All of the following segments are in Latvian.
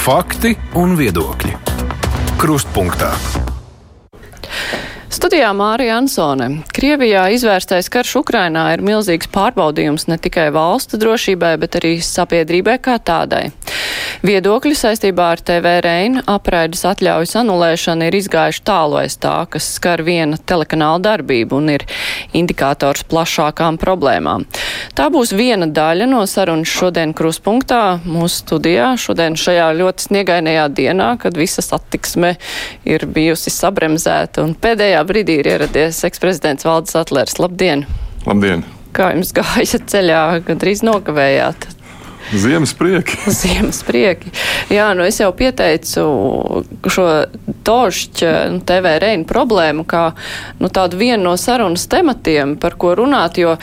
Fakti un viedokļi. Krustpunktā. Studijā Mārija Ansone. Krievijā izvērstais karš Ukrainā ir milzīgs pārbaudījums ne tikai valsts drošībai, bet arī sabiedrībai kā tādai. Viedokļi saistībā ar TV Reina apraides atļaujas anulēšanu ir izgājuši tālu aiz tā, kas skar viena telekanāla darbību un ir indikators plašākām problēmām. Tā būs viena daļa no sarunas šodien kruspunktā mūsu studijā, šodien šajā ļoti sniegainajā dienā, kad visa satiksme ir bijusi sabremzēta un pēdējā brīdī ir ieradies eksprezidents Valdis Atlers. Labdien! Labdien! Kā jums gāja ceļā, gandrīz nokavējāt? Ziemas prieki. Ziemas prieki. Jā, nu es jau pieteicu šo tošķa nu, TV reinu problēmu kā nu, tādu vienu no sarunas tematiem, par ko runāt, jo,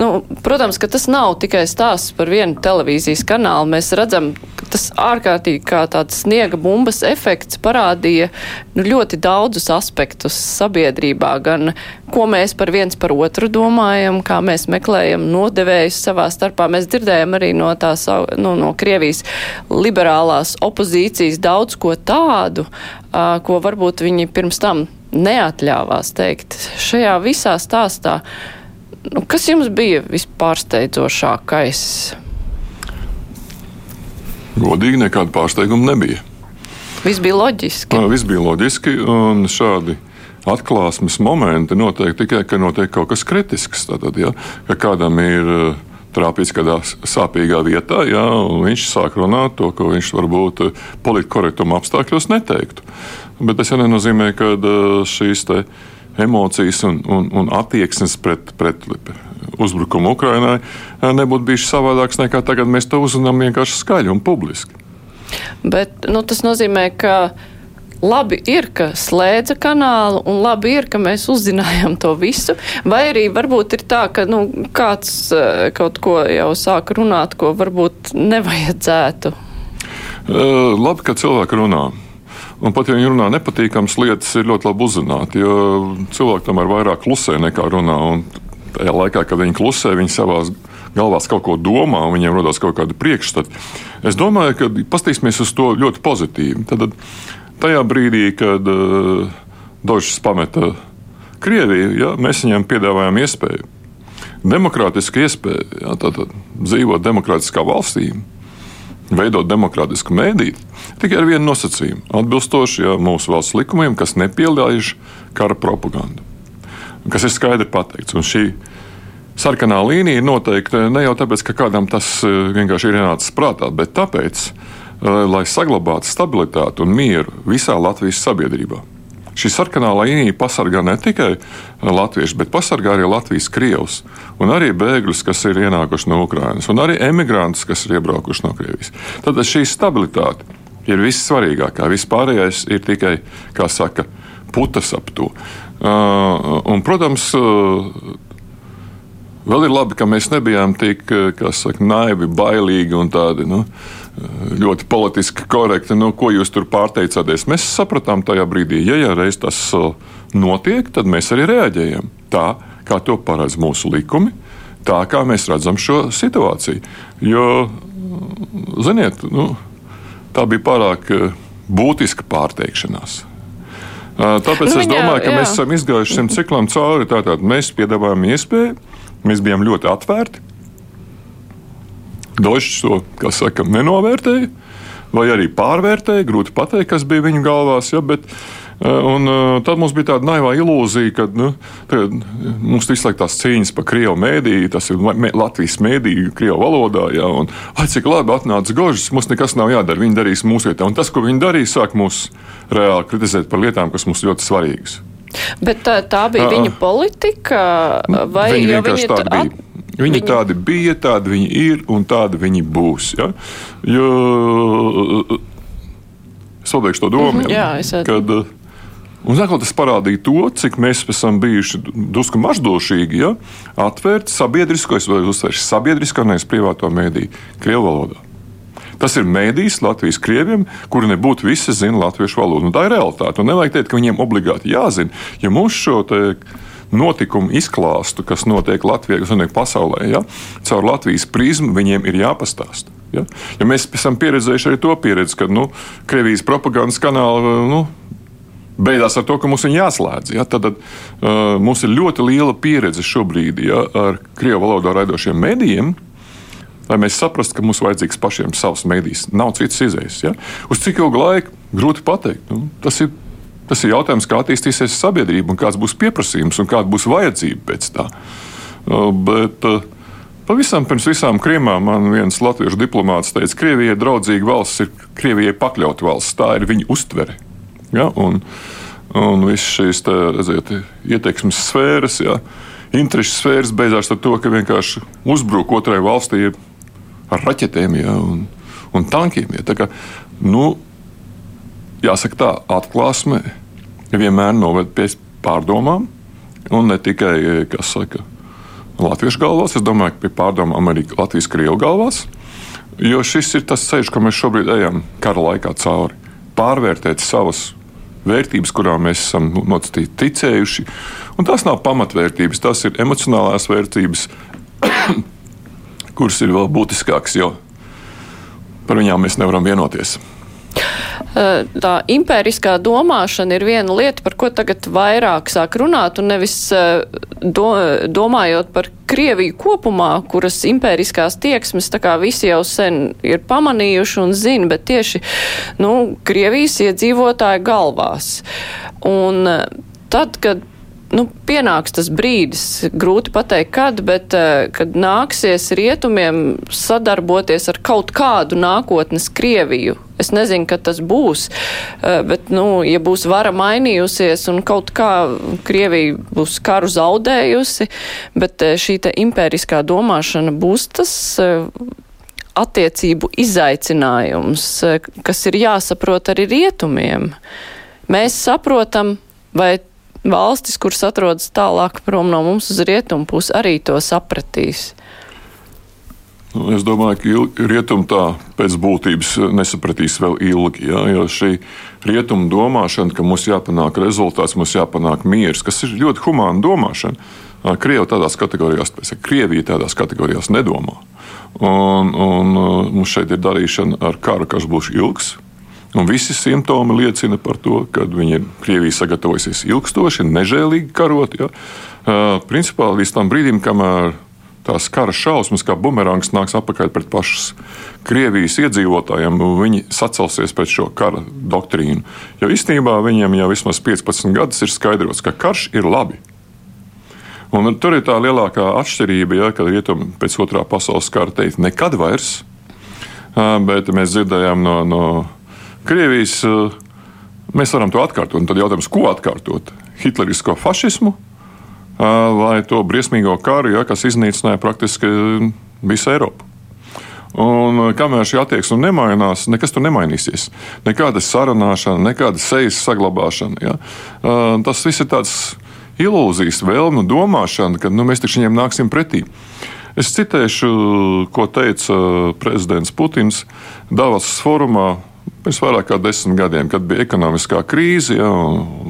nu, protams, ka tas nav tikai stāsts par vienu televīzijas kanālu. Mēs redzam, ka tas ārkārtīgi kā tāds sniega bumbas efekts parādīja nu, ļoti daudzus aspektus sabiedrībā, gan ko mēs par viens par otru domājam, kā mēs meklējam nodevējus savā starpā. Mēs dzirdējam arī no tās nu, no Krievijas liberālās opozīcijas daudz ko tādu, ko varbūt viņi pirms tam neatļāvās teikt. Šajā visā stāstā, nu, kas jums bija vispārsteidzošākais? Godīgi nekāda pārsteiguma nebija. Viss bija loģiski. Jā, viss bija loģiski, un šādi atklāsmes momenti notiek tikai, ka notiek kaut kas kritisks. Tātad, ja, ka kādam ir uh, trāpījis kādā sāpīgā vietā, jā, un viņš sāk runāt to, ko viņš varbūt politkorektuma apstākļos neteiktu. Bet tas jau nenozīmē, ka šīs emocijas un, un, un attieksmes pret, pret uzbrukumu Ukrainai nebūtu bijušas savādākas nekā tagad. Mēs to uzzinām vienkārši skaļi un publiski. Bet nu, tas nozīmē, ka labi ir, ka slēdza kanālu, un labi ir, ka mēs uzzinājām to visu. Vai arī varbūt ir tā, ka nu, kāds eh, kaut ko jau sāk runāt, ko varbūt nevajadzētu. Uh, labi, ka cilvēki runā. Un pat ja viņi runā nepatīkamas lietas, ir ļoti labi uzzināt, jo cilvēki tomēr vairāk klusē nekā runā. Un tajā laikā, kad viņi klusē, viņi savā galvā kaut ko domā, un viņiem rodas kaut kāda priekšstata. Es domāju, ka paskatīsimies uz to ļoti pozitīvi. Tad, tajā brīdī, kad uh, Dožs pameta Krieviju, ja, mēs viņiem piedāvājām iespēju, demokrātisku iespēju, ja, tātad dzīvot demokrātiskā valstī, veidot demokrātisku mēdīju, tikai ar vienu nosacījumu - atbilstoši ja, mūsu valsts likumiem, kas nepieļauj kara propagandu, kas ir skaidri pateikts. Un šī sarkanā līnija ir noteikti ne jau tāpēc, ka kādam tas eh, vienkārši ir ienācis prātā, bet tāpēc, Eh, lai saglabātu stabilitāti un mieru visā Latvijas sabiedrībā. Šī sarkanā līnija pasargā ne tikai latviešus, bet pasargā arī Latvijas krievus, un arī bēgļus, kas ir ienākuši no Ukrainas, un arī emigrantus, kas ir iebraukuši no Krievijas. Tad šī stabilitāte ir vissvarīgākā. Vispārējais ir tikai, kā saka, putas ap to. Uh, un, protams, uh, vēl ir labi, ka mēs nebijām tik saka, naivi, bailīgi un tādi. Nu, uh, ļoti politiski korekti, nu, ko jūs tur pārteicāties. Mēs sapratām tajā brīdī, ja jau reiz tas uh, notiek, tad mēs arī reaģējam tā, kā to paredz mūsu likumi, tā kā mēs redzam šo situāciju. Jo, ziniet, nu, tā bija pārāk būtiska pārteikšanās. Tāpēc nu, es domāju, ka jā. mēs esam izgājuši šim ciklam cauri. Tātad mēs piedāvājam iespēju, mēs bijām ļoti atvērti. Došs to, kā saka, nenovērtēja, vai arī pārvērtēja. Grūti pateikt, kas bija viņu galvās. Ja, bet, eh, Un, uh, tad mums bija tāda naivā ilūzija, ka nu, mums visu laiku tās cīņas par krievu mēdīju, tas ir mē, Latvijas mēdīju, krievu valodā. Ja, un, ai, cik labi atnāca Gožs, mums nekas nav jādara, viņi darīs mūsu vietā. Un tas, ko viņi darīja, sāk mūs reāli kritizēt par lietām, kas mums ļoti svarīgas. Bet tā, tā bija uh, viņa politika, vai viņa vienkārši tā bija? At Viņi, viņi tādi bija, tādi viņi ir un tādi viņi būs. Ja? Jo, es pabeigšu to domu. Mm -hmm, jā, es kad, Un atkal tas parādīja to, cik mēs esam bijuši drusku maždošīgi, ja? atvērti sabiedrisko, vai uzsvēršu sabiedrisko, nevis privāto mēdīju, krievu valodā. Tas ir mēdījis Latvijas krieviem, kuri nebūtu visi zina latviešu valodu. Un tā ir realitāte. Un nevajag teikt, ka viņiem obligāti jāzina. Ja mums šo te notikumu izklāstu, kas notiek Latvijā, kas notiek pasaulē, ja? caur Latvijas prizmu viņiem ir jāpastāsta. Ja? ja mēs esam pieredzējuši arī to pieredzi, ka nu, Krievijas propagandas kanāli nu, beigās ar to, ka mums ir jāslēdz. Ja? Tad, tad uh, mums ir ļoti liela pieredze šobrīd ja, ar krievu valodā raidošiem medijiem. Lai mēs saprastu, ka mums vajadzīgs pašiem savs medijs, nav citas izējas. Ja? Uz cik ilgu laiku grūti pateikt. Nu, tas, ir, tas ir jautājums, kā attīstīsies sabiedrība, kāds būs pieprasījums un kāda būs vajadzība pēc tā. Uh, bet, uh, Pavisam pirms visām kriemām man viens latviešu diplomāts teica, ka Krievijai draudzīga valsts ir Krievijai pakļauta valsts. Tā ir viņa uztvere. Ja? Un, un viss šīs tā, redziet, ietekmes sfēras, ja? interešu sfēras beidzās ar to, ka vienkārši uzbruk otrai valstī ar raķetēm ja? un, un tankiem. Ja? Tā kā, nu, jāsaka tā, atklāsme vienmēr noved pie pārdomām, un ne tikai, saka, latviešu galvās, es domāju, ka pie pārdomām arī Latvijas-Krievu galvās. Jo šis ir tas ceļš, ko mēs šobrīd ejam kara laikā cauri. Pārvērtēt savas vērtības, kurām mēs esam nocīti ticējuši. Un tās nav pamatvērtības, tās ir emocionālās vērtības, kuras ir vēl būtiskākas, jo par viņām mēs nevaram vienoties. Tā impēriskā domāšana ir viena lieta, par ko tagad vairāk sāk runāt, un nevis do, domājot par Krieviju kopumā, kuras impēriskās tieksmes tā kā visi jau sen ir pamanījuši un zina, bet tieši, nu, Krievijas iedzīvotāju galvās. Un tad, kad nu, pienāks tas brīdis, grūti pateikt, kad, bet uh, kad nāksies rietumiem sadarboties ar kaut kādu nākotnes Krieviju. Es nezinu, kad tas būs, uh, bet, nu, ja būs vara mainījusies un kaut kā Krievija būs karu zaudējusi, bet uh, šī te impēriskā domāšana būs tas attiecību izaicinājums, kas ir jāsaprot arī rietumiem. Mēs saprotam, vai valstis, kuras atrodas tālāk prom no mums uz rietumu pusi, arī to sapratīs. Nu, es domāju, ka rietumi tā pēc būtības nesapratīs vēl ilgi. Ja, jo šī rietuma domāšana, ka mums jāpanāk rezultāts, mums jāpanāk miers, kas ir ļoti humāna domāšana. Krievija tādās kategorijās, Krievija tādās kategorijās nedomā. Un, un mums šeit ir darīšana ar karu, kas būs ilgs, Un visi simptomi liecina par to, ka viņi ir Krievija sagatavojusies ilgstoši, nežēlīgi karot. Ja? Principā līdz tam brīdim, kamēr tās kara šausmas, kā bumerāns, nāks atpakaļ pret pašas Krievijas iedzīvotājiem, viņi sacelsies pēc šo kara doktrīnu. Jo īstenībā viņiem jau vismaz 15 gadus ir skaidrots, ka karš ir labi. Un tur ir tā lielākā atšķirība, ja, kad rietumi pēc otrā pasaules kara teikt, nekad vairs. Bet mēs dzirdējām no, no Krievijas eh, mēs varam to atkārtot. Tad jautājums, ko atkārtot? Hitlerisko fašismu eh, vai to briesmīgo karu, ja, kas iznīcināja praktiski visu Eiropu? Un kamēr šī attieksme nemainās, nekas tur nemainīsies. Nekāda sarunāšana, nekāda sejas saglabāšana. Ja? Eh, tas viss ir tāds ilūzijas, vēlmu domāšana, ka nu, mēs taču viņiem nāksim pretī. Es citēšu, ko teica prezidents Putins Davas forumā Pirms vairāk kā desmit gadiem, kad bija ekonomiskā krīze, ja,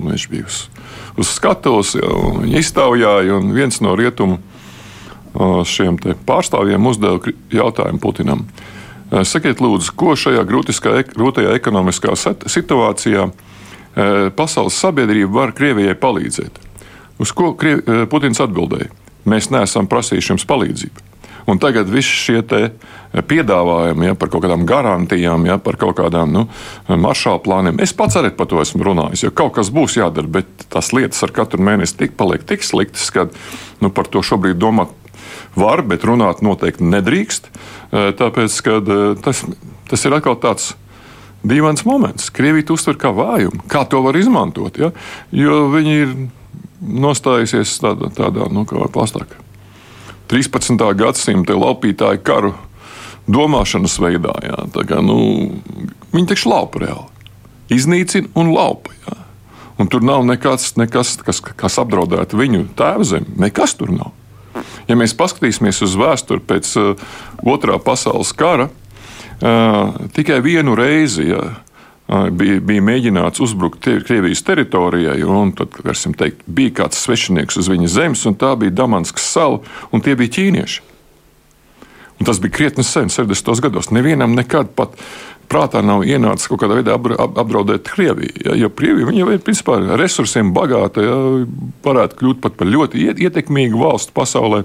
viņš bija uz, uz skatuves, ja, viņa iztaujāja, un viens no rietumu šiem pārstāvjiem uzdeva jautājumu Putinam. Sakiet, lūdzu, ko šajā grūtajā ekonomiskā situācijā pasaules sabiedrība var Krievijai palīdzēt? Uz ko Putins atbildēja? Mēs neesam prasījuši jums palīdzību. Un tagad viss šie piedāvājumi ja, par kaut kādām garantijām, ja, par kaut kādām nu, maršāla plāniem. Es pats arī par to esmu runājis, jo kaut kas būs jādara, bet tās lietas ar katru mēnesi tik paliek tik sliktas, ka nu, par to šobrīd domāt var, bet runāt noteikti nedrīkst. Eh, tāpēc, ka eh, tas, tas ir atkal tāds dīvains moments. Krievija to uztver kā vājumu. Kā to var izmantot? Ja? Jo viņi ir nostājusies tādā, tādā nu, kā pastāvā 13. gadsimta laupītāju karu domāšanas veidā. Jā, kā, nu, viņi taču laupa reāli. Iznīcina un laupa. Jā. Un tur nav nekāds, nekas, kas, kas apdraudētu viņu tēvzemi. Nekas tur nav. Ja mēs paskatīsimies uz vēsturi pēc uh, otrā pasaules kara, uh, tikai vienu reizi ja, bija, bija mēģināts uzbrukt Krievijas teritorijai, un tad, teikt, bija kāds svešinieks uz viņas zemes, un tā bija Damanskas sala, un tie bija ķīnieši. Un tas bija krietni sen, 70. gados. Nevienam nekad pat prātā nav ienācis kaut kādā veidā apdraudēt Krieviju. Ja, jo Krievija jau ir principā resursiem bagāta, ja, varētu kļūt par ļoti ietekmīgu valstu pasaulē.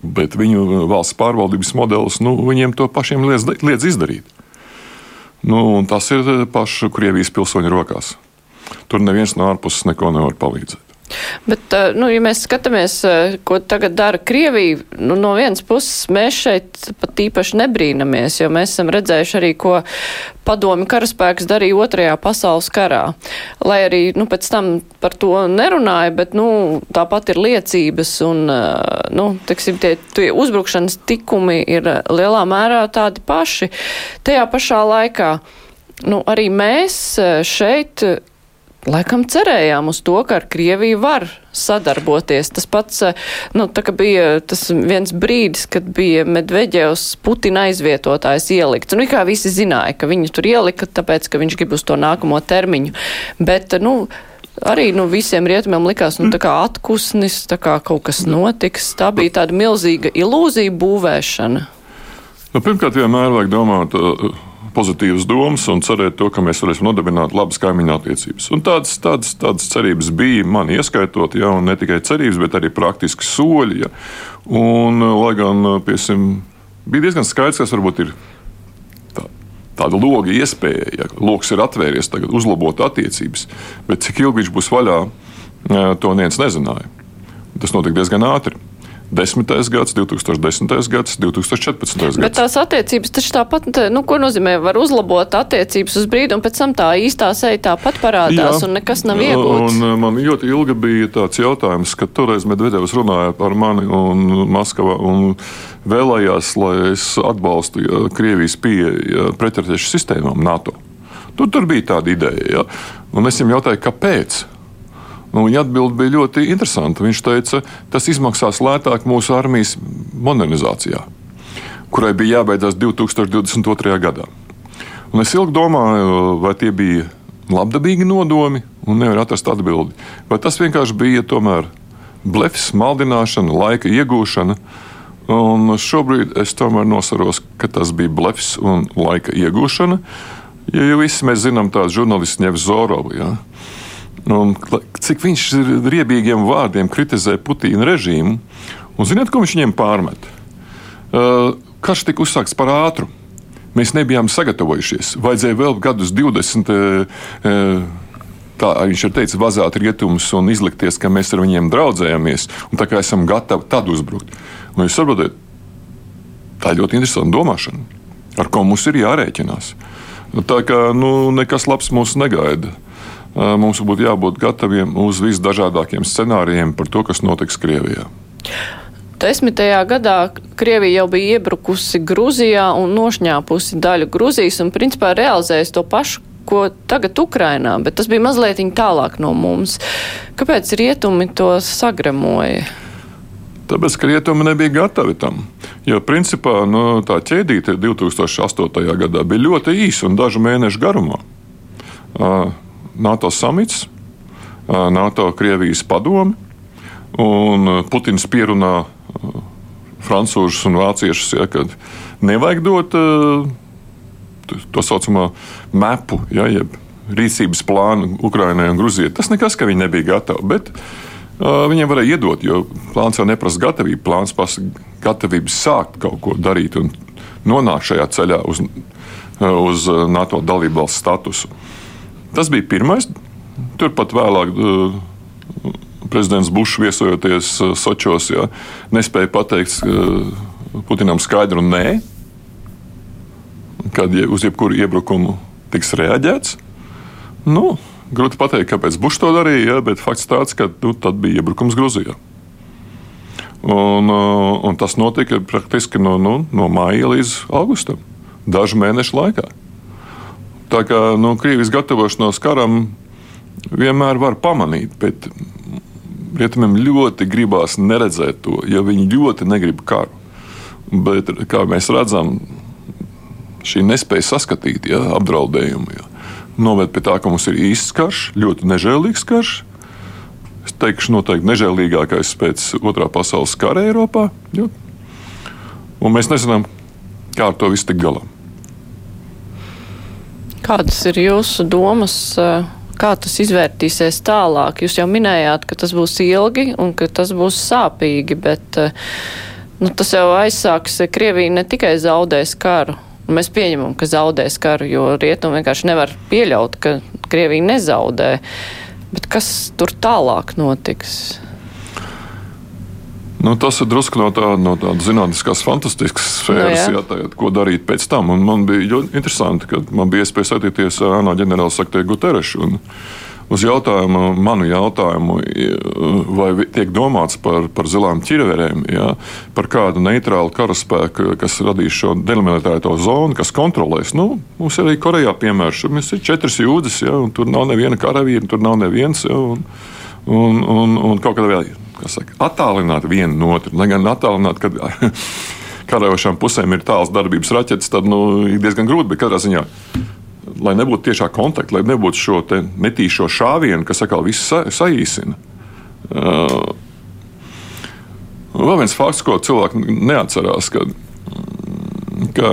Bet viņu valsts pārvaldības modelis nu, viņiem to pašiem liedz, liedz izdarīt. Nu, tas ir pašu Krievijas pilsoņu rokās. Tur neviens no ārpuses neko nevar palīdzēt. Bet, eh, nu, ja mēs skatāmies, eh, ko tagad dara Krievija, nu, no vienas puses mēs šeit pat īpaši nebrīnamies, jo mēs esam redzējuši arī, ko padomi karaspēks darīja otrajā pasaules karā. Lai arī, nu, pēc tam par to nerunāja, bet, nu, tāpat ir liecības un, eh, nu, teiksim, tie, tie uzbrukšanas tikumi ir lielā mērā tādi paši. Tajā pašā laikā. Nu, arī mēs šeit Laikam cerējām uz to, ka ar Krieviju var sadarboties. Tas pats, eh, nu, tā kā bija tas viens brīdis, kad bija Medveģevs Putina aizvietotājs ielikts. Nu, kā visi zināja, ka viņu tur ielika, tāpēc, ka viņš grib uz to nākamo termiņu. Bet, nu, arī nu, visiem rietumiem likās, nu, tā kā kaut kas notiks. Tā bija tāda milzīga ilūzija būvēšana. Nu, pirmkārt, vienmēr vajag domāt. Pozitīvas domas un cerēt to, ka mēs varēsim nodibināt labas kaimiņu attiecības. Un tādas, tādas, tādas cerības bija man ieskaitot, ja, un ne tikai cerības, bet arī praktiski soļi. Ja. Un, lai gan piesim, bija diezgan skaidrs, kas varbūt ir tā, tāda loga iespēja, ja lokus ir atvēries, tagad uzlabot attiecības, bet cik ilgi viņš būs vaļā, to neviens nezināja. Tas notika diezgan ātri. 10. gads, 2010. gads, 2014. gads. Bet tās attiecības taču tāpat, nu, ko nozīmē, var uzlabot attiecības uz brīdi, un pēc tam tā īstā seja tāpat parādās, Jā, un nekas nav iegūts. Un man ļoti ilgi bija tāds jautājums, ka toreiz Medvedevs runāja par mani un Maskavā un vēlējās, lai es atbalstu ja, Krievijas pieeja pretratiešu sistēmām NATO. Tur, tur bija tāda ideja, ja. un es viņam jautāju, kāpēc. Nu, viņa atbild bija ļoti interesanta. Viņš teica, tas izmaksās lētāk mūsu armijas modernizācijā, kurai bija jābeidzas 2022. gadā. Un es ilgi domāju, vai tie bija labdabīgi nodomi, un nevaru atrast atbildi. Vai tas vienkārši bija tomēr blefs, maldināšana, laika iegūšana. Un šobrīd es tomēr nosaros, ka tas bija blefs un laika iegūšana. Ja jau visi mēs zinām tādu žurnālistu Nevis Zorovu. Ja? Un, cik viņš ir riebīgiem vārdiem kritizē Putina režīmu. Un ziniet, ko viņš viņiem pārmet? Uh, karš tika uzsākts par ātru. Mēs nebijām sagatavojušies. Vajadzēja vēl gadus 20. Uh, tā viņš ir teicis, vazāt rietumus un izlikties, ka mēs ar viņiem draudzējamies, un tā kā esam gatavi tad uzbrukt. Un jūs saprotat, tā ir ļoti interesanta domāšana, ar ko mums ir jārēķinās. Tā kā nu, nekas labs mūs negaida mums būtu jābūt gataviem uz visdažādākiem scenārijiem par to, kas notiks Krievijā. Desmitajā gadā Krievija jau bija iebrukusi Grūzijā un nošņāpusi daļu Grūzijas un principā realizējusi to pašu, ko tagad Ukrainā, bet tas bija mazliet tālāk no mums. Kāpēc rietumi to sagremoja? Tāpēc, ka rietumi nebija gatavi tam. Jo principā nu, tā ķēdīte 2008. gadā bija ļoti īsa un dažu mēnešu garumā. Uh, NATO samits, NATO-Krievijas padomi, un Putins pierunā francūžus un vāciešus, ja, ka nevajag dot to saucamo mepu, ja, jeb rīcības plānu Ukraiņai un Grūzijai. Tas nekas, ka viņi nebija gatavi. Bet, uh, Viņiem varēja iedot, jo plāns jau neprasa gatavību. Plāns prasa gatavību sākt kaut ko darīt un nonākt šajā ceļā uz, uz NATO dalību valsts statusu. Tas bija pirmais. Turpat vēlāk uh, prezidents Bušs viesojoties uh, Sočos, jā, nespēja pateikt uh, Putinam skaidru nē, kad uz jebkuru iebrukumu tiks reaģēts. Nu, grūti pateikt, kāpēc Bušs to darīja, jā, bet fakts tāds, ka nu, tad bija iebrukums Grūzijā. Un, un tas notika praktiski no, nu, no māja līdz augustam, dažu mēnešu laikā. Tā kā nu, Krievijas gatavošanos karam vienmēr var pamanīt, bet rietumiem ļoti gribās neredzēt to, jo viņi ļoti negrib karu. Bet, kā mēs redzam, šī nespēja saskatīt ja, apdraudējumu, ja, noved pie tā, ka mums ir īsts karš, ļoti nežēlīgs karš. Es teikšu, noteikti nežēlīgākais pēc otrā pasaules kara Eiropā. Jo, un mēs nezinām, kā ar to visu tikt galā. Kādas ir jūsu domas? Kā tas izvērtīsies tālāk? Jūs jau minējāt, ka tas būs ilgi un ka tas būs sāpīgi, bet nu, tas jau aizsāks. Krievija ne tikai zaudēs karu, Mēs pieņemam, ka zaudēs karu, jo rietumi vienkārši nevar pieļaut, ka Krievija nezaudē. Bet kas tur tālāk notiks? Nu, tas ir drusku no, tā, no tādas zinātniskās, fantastiskas sfēras, no, jā. Jā, tā, ko darīt pēc tam. Un man bija ļoti interesanti, ka man bija iespēja satikties ar ANO ģenerālsekretāru Guterešu. Un, Uz jautājumu, manu jautājumu, vai tiek domāts par, par zilām ķirverēm, jā, par kādu neitrālu karaspēku, kas radīs šo delimilitārito zonu, kas kontrolēs. Nu, mums ir arī Korejā piemērs. Mums ir četras jūdzes, jā, un tur nav neviena karavīra, tur nav neviens. Jā, un, un, un, un kaut kādā veidā attālināt vienu no otru. Lai gan attālināt, kad karajošām pusēm ir tāls darbības raķetes, tad nu, ir diezgan grūti, bet katrā ziņā lai nebūtu tiešā kontakta, lai nebūtu šo netīšo šāvienu, kas atkal visu sa saīsina. Uh, vēl viens fakts, ko cilvēki neatcerās, ka, ka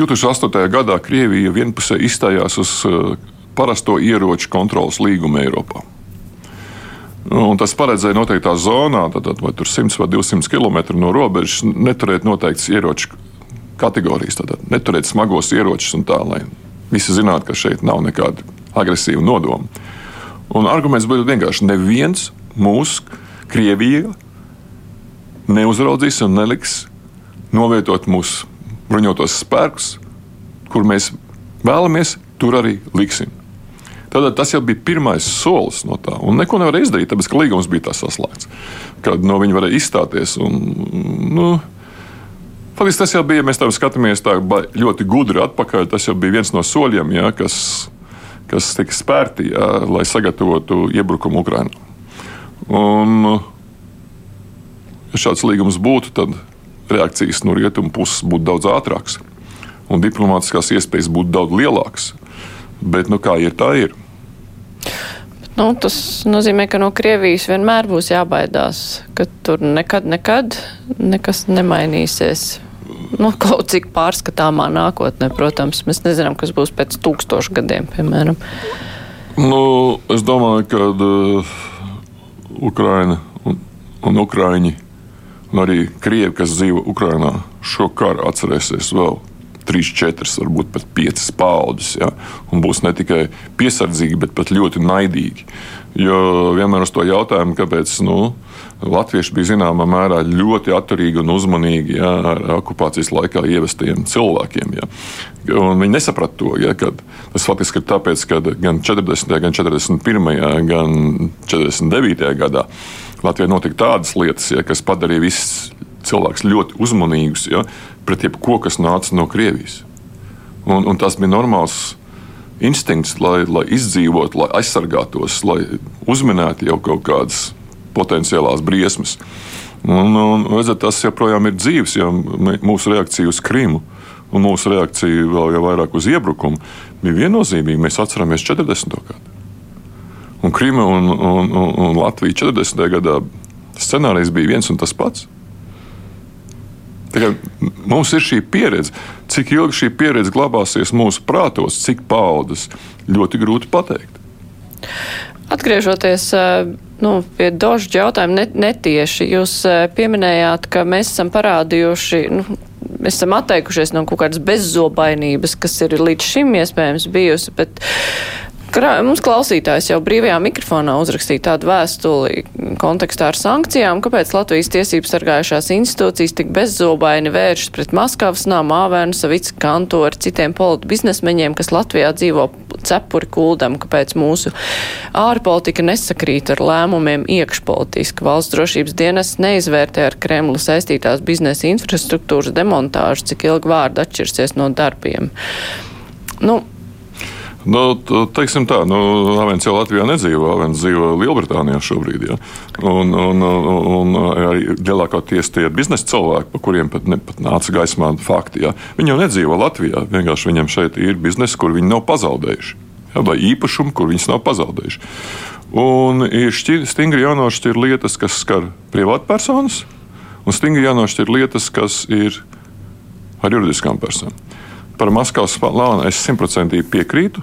2008. gadā Krievija vienpusē izstājās uz uh, parasto ieroču kontrolas līgumu Eiropā. Un tas paredzēja noteiktā zonā, tad, vai 100 vai 200 km no robežas, neturēt noteiktas ieroču kategorijas, tātad neturēt smagos ieročus un tā, lai Visi zinātu, ka šeit nav nekāda agresīva nodoma. Un arguments bija vienkārši: neviens mūsu Krievijā neuzraudzīs un neliks novietot mūsu bruņotos spēkus, kur mēs vēlamies, tur arī liksim. Tad tas jau bija pirmais solis no tā. Un neko nevarēja izdarīt, tāpēc ka līgums bija tas saslēgts. Kad no viņa varēja izstāties. Un, nu, Faktiski tas jau bija, ja mēs tam skatāmies tā ļoti gudri atpakaļ, tas jau bija viens no soļiem, ja, kas, kas tika spērti, ja, lai sagatavotu iebrukumu Ukrajinā. Un, ja šāds līgums būtu, tad reakcijas no rietumu puses būtu daudz ātrākas un diplomātiskās iespējas būtu daudz lielākas. Bet, nu, kā ir, tā ir. Nu, tas nozīmē, ka no Krievijas vienmēr būs jābaidās, ka tur nekad, nekad nekas nemainīsies nu, kaut cik pārskatāmā nākotnē, protams. Mēs nezinām, kas būs pēc tūkstošu gadiem, piemēram. Nu, es domāju, ka uh, Ukraina un, un Ukraiņi, un arī Krievi, kas dzīvo Ukrainā, šo karu atcerēsies vēl trīs, četras, varbūt pat piecas paudzes. Ja? Un būs ne tikai piesardzīgi, bet pat ļoti naidīgi. Jo vienmēr uz to jautājumu, kāpēc nu, Latvieši bija zināmā mērā ļoti atturīgi un uzmanīgi ja, ar okupācijas laikā ievestajiem cilvēkiem. Ja. Un viņi nesaprata to, ja, tas faktiski ir tāpēc, ka gan 40., gan 41., gan 49. gadā Latvijā notika tādas lietas, ja, kas padarīja visus cilvēkus ļoti uzmanīgus ja, pret jebko, kas nāca no Krievijas. Un, un tas bija normāls instinkts, lai, lai izdzīvotu, lai aizsargātos, lai uzminētu jau kaut kādas potenciālās briesmas. Un, un, redzat, tas joprojām ir dzīves, ja mūsu reakcija uz Krimu un mūsu reakcija vēl jau vairāk uz iebrukumu bija viennozīmīga. Mēs atceramies 40. gadu. Un Krima un, un, un, un Latvija 40. gadā scenārijs bija viens un tas pats. Mums ir šī pieredze. Cik ilgi šī pieredze glabāsies mūsu prātos, cik paudzes, ļoti grūti pateikt. Atgriežoties nu, pie dožu jautājuma netieši, jūs pieminējāt, ka mēs esam parādījuši. Nu, Mēs esam atteikušies no kaut kādas bezzobainības, kas ir līdz šim iespējams bijusi, bet Mums klausītājs jau brīvajā mikrofonā uzrakstīja tādu vēstuli kontekstā ar sankcijām, kāpēc Latvijas tiesības sargājušās institūcijas tik bezzobaini vēršas pret Maskavas nām, Āvēnu, Savicu kantoru, citiem politu biznesmeņiem, kas Latvijā dzīvo cepuri kuldam, kāpēc mūsu ārpolitika nesakrīt ar lēmumiem iekšpolitiski. Valsts drošības dienas neizvērtē ar Kremlu saistītās biznesa infrastruktūras demontāžu, cik ilgi vārdi atšķirsies no darbiem. Nu, Nu, teiksim tā, nu, Avens jau Latvijā nedzīvo, Avens dzīvo Lielbritānijā šobrīd. Ja? Un, un, un arī lielākoties tie ir biznesa cilvēki, par kuriem pat, ne, pat nāca gaismā fakti. Ja? Viņi jau nedzīvo Latvijā, vienkārši viņiem šeit ir biznesa, kur viņi nav pazaudējuši. Ja? Vai īpašumu, kur viņus nav pazaudējuši. Un ir šķir, stingri jānošķir lietas, kas skar privātpersonas, un stingri jānošķir lietas, kas ir ar juridiskām personām. Par Maskavas plānu es simtprocentīgi piekrītu.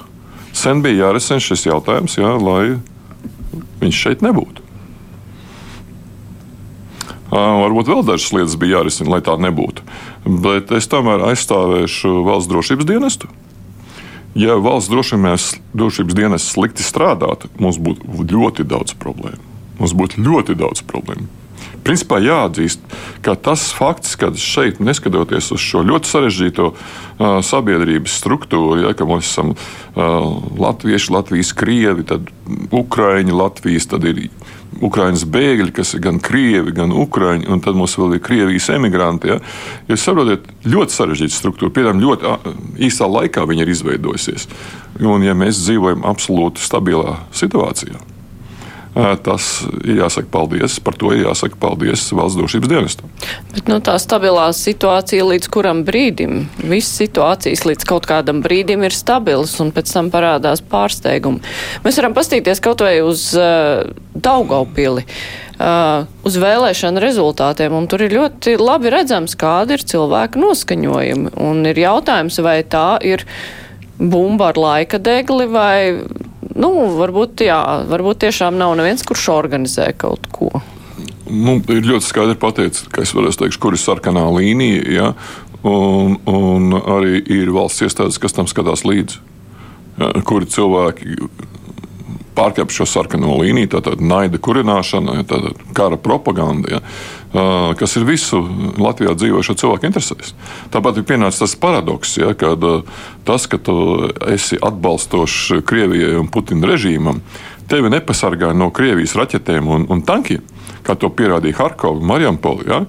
Sen bija jārisina šis jautājums, jā, lai viņš šeit nebūtu. Varbūt vēl dažas lietas bija jārisina, lai tā nebūtu. Bet es tomēr aizstāvēšu valsts drošības dienestu. Ja valsts drošības, drošības dienests slikti strādātu, mums būtu ļoti daudz problēmu. Mums būtu ļoti daudz problēmu principā jāatzīst, ka tas fakts, ka šeit, neskatoties uz šo ļoti sarežģīto uh, sabiedrības struktūru, ja, ka mēs esam uh, latvieši, Latvijas krievi, tad ukraiņi, Latvijas, tad ir Ukraiņas bēgļi, kas ir gan krievi, gan ukrāņi, un tad mums vēl ir Krievijas emigranti. Ja? Jūs saprotat, ļoti sarežģīta struktūra. Piemēram, ļoti īsā laikā viņa ir izveidojusies. Un, ja mēs dzīvojam absolūti stabilā situācijā, tas ir jāsaka paldies. Par to ir jāsaka paldies valsts drošības dienestam. Bet nu, tā stabilā situācija līdz kuram brīdim? Visas situācijas līdz kaut kādam brīdim ir stabilas, un pēc tam parādās pārsteigumi. Mēs varam pastīties kaut vai uz uh, Daugaupili. Uh, uz vēlēšanu rezultātiem, un tur ir ļoti labi redzams, kāda ir cilvēka noskaņojumi. Un ir jautājums, vai tā ir bumba ar laika degli, vai nu, varbūt, jā, varbūt tiešām nav neviens, kurš organizē kaut ko. Nu, ir ļoti skaidri pateicis, ka es varu teikt, kur ir sarkanā līnija, ja, un, un arī ir valsts iestādes, kas tam skatās līdzi. Ja, kuri cilvēki pārkāpj šo sarkano līniju, tātad naida kurināšana, tātad kara propaganda, ja, kas ir visu Latvijā dzīvojošo cilvēku interesēs. Tāpat ir pienācis tas paradoks, ja, kad tas, ka tu esi atbalstošs Krievijai un Putina režīmam, tevi nepasargā no Krievijas raķetēm un, un tankiem, kā to pierādīja Harkova un Marijampoli, ja,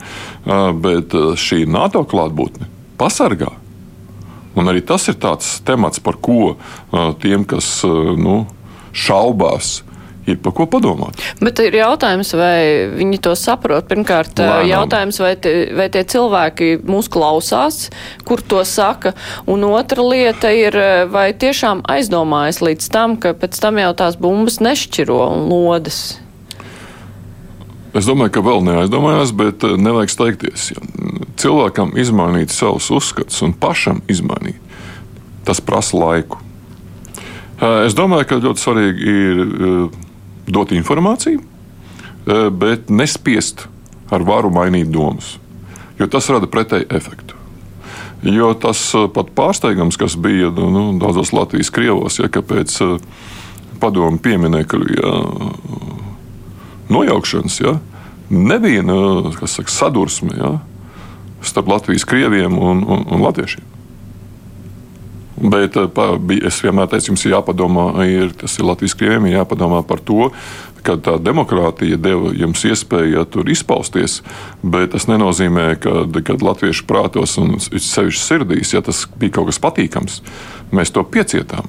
bet šī NATO klātbūtne pasargā. Un arī tas ir tāds temats, par ko tiem, kas nu, šaubās. Ir par ko padomāt. Bet ir jautājums, vai viņi to saprot. Pirmkārt, Lēnām. jautājums, vai, te, vai tie cilvēki mūs klausās, kur to saka. Un otra lieta ir, vai tiešām aizdomājas līdz tam, ka pēc tam jau tās bumbas nešķiro un lodas. Es domāju, ka vēl neaizdomājās, bet nevajag steigties. Cilvēkam izmainīt savus uzskatus un pašam izmainīt, tas prasa laiku. Es domāju, ka ļoti svarīgi ir dot informāciju, bet nespiest ar varu mainīt domas, jo tas rada pretēju efektu. Jo tas pat pārsteigums, kas bija nu, nu daudzos Latvijas krievos, ja pēc padomu pieminiektu ja, nojaukšanas, ja, nebija saka, sadursme ja, starp Latvijas krieviem un, un, un latviešiem. Bet eh, es vienmēr teicu, jums ir jāpadomā, ir, tas ir Latvijas krieviem, jāpadomā par to, ka tā demokrātija deva jums iespēju ja, tur izpausties, bet tas nenozīmē, ka kad latviešu prātos un sevišķi sirdīs, ja tas bija kaut kas patīkams, mēs to piecietām.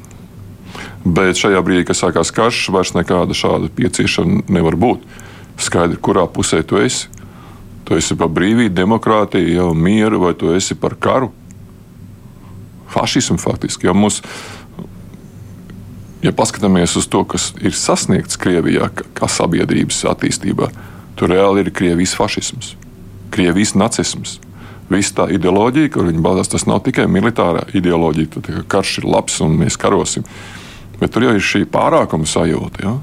Bet šajā brīdī, kad sākās karš, vairs nekāda šāda pieciešana nevar būt. Skaidri, kurā pusē tu esi. Tu esi par brīvību, demokrātiju, jau mieru, vai tu esi par karu fašismu faktiski. Jo mums, ja paskatāmies uz to, kas ir sasniegts Krievijā, kā sabiedrības attīstībā, tur reāli ir Krievijas fašisms, Krievijas nacisms. Visa tā ideoloģija, kur viņi balstās, tas nav tikai militārā ideoloģija, tad karš ir labs un mēs karosim. Bet tur jau ir šī pārākuma sajūta. Ja?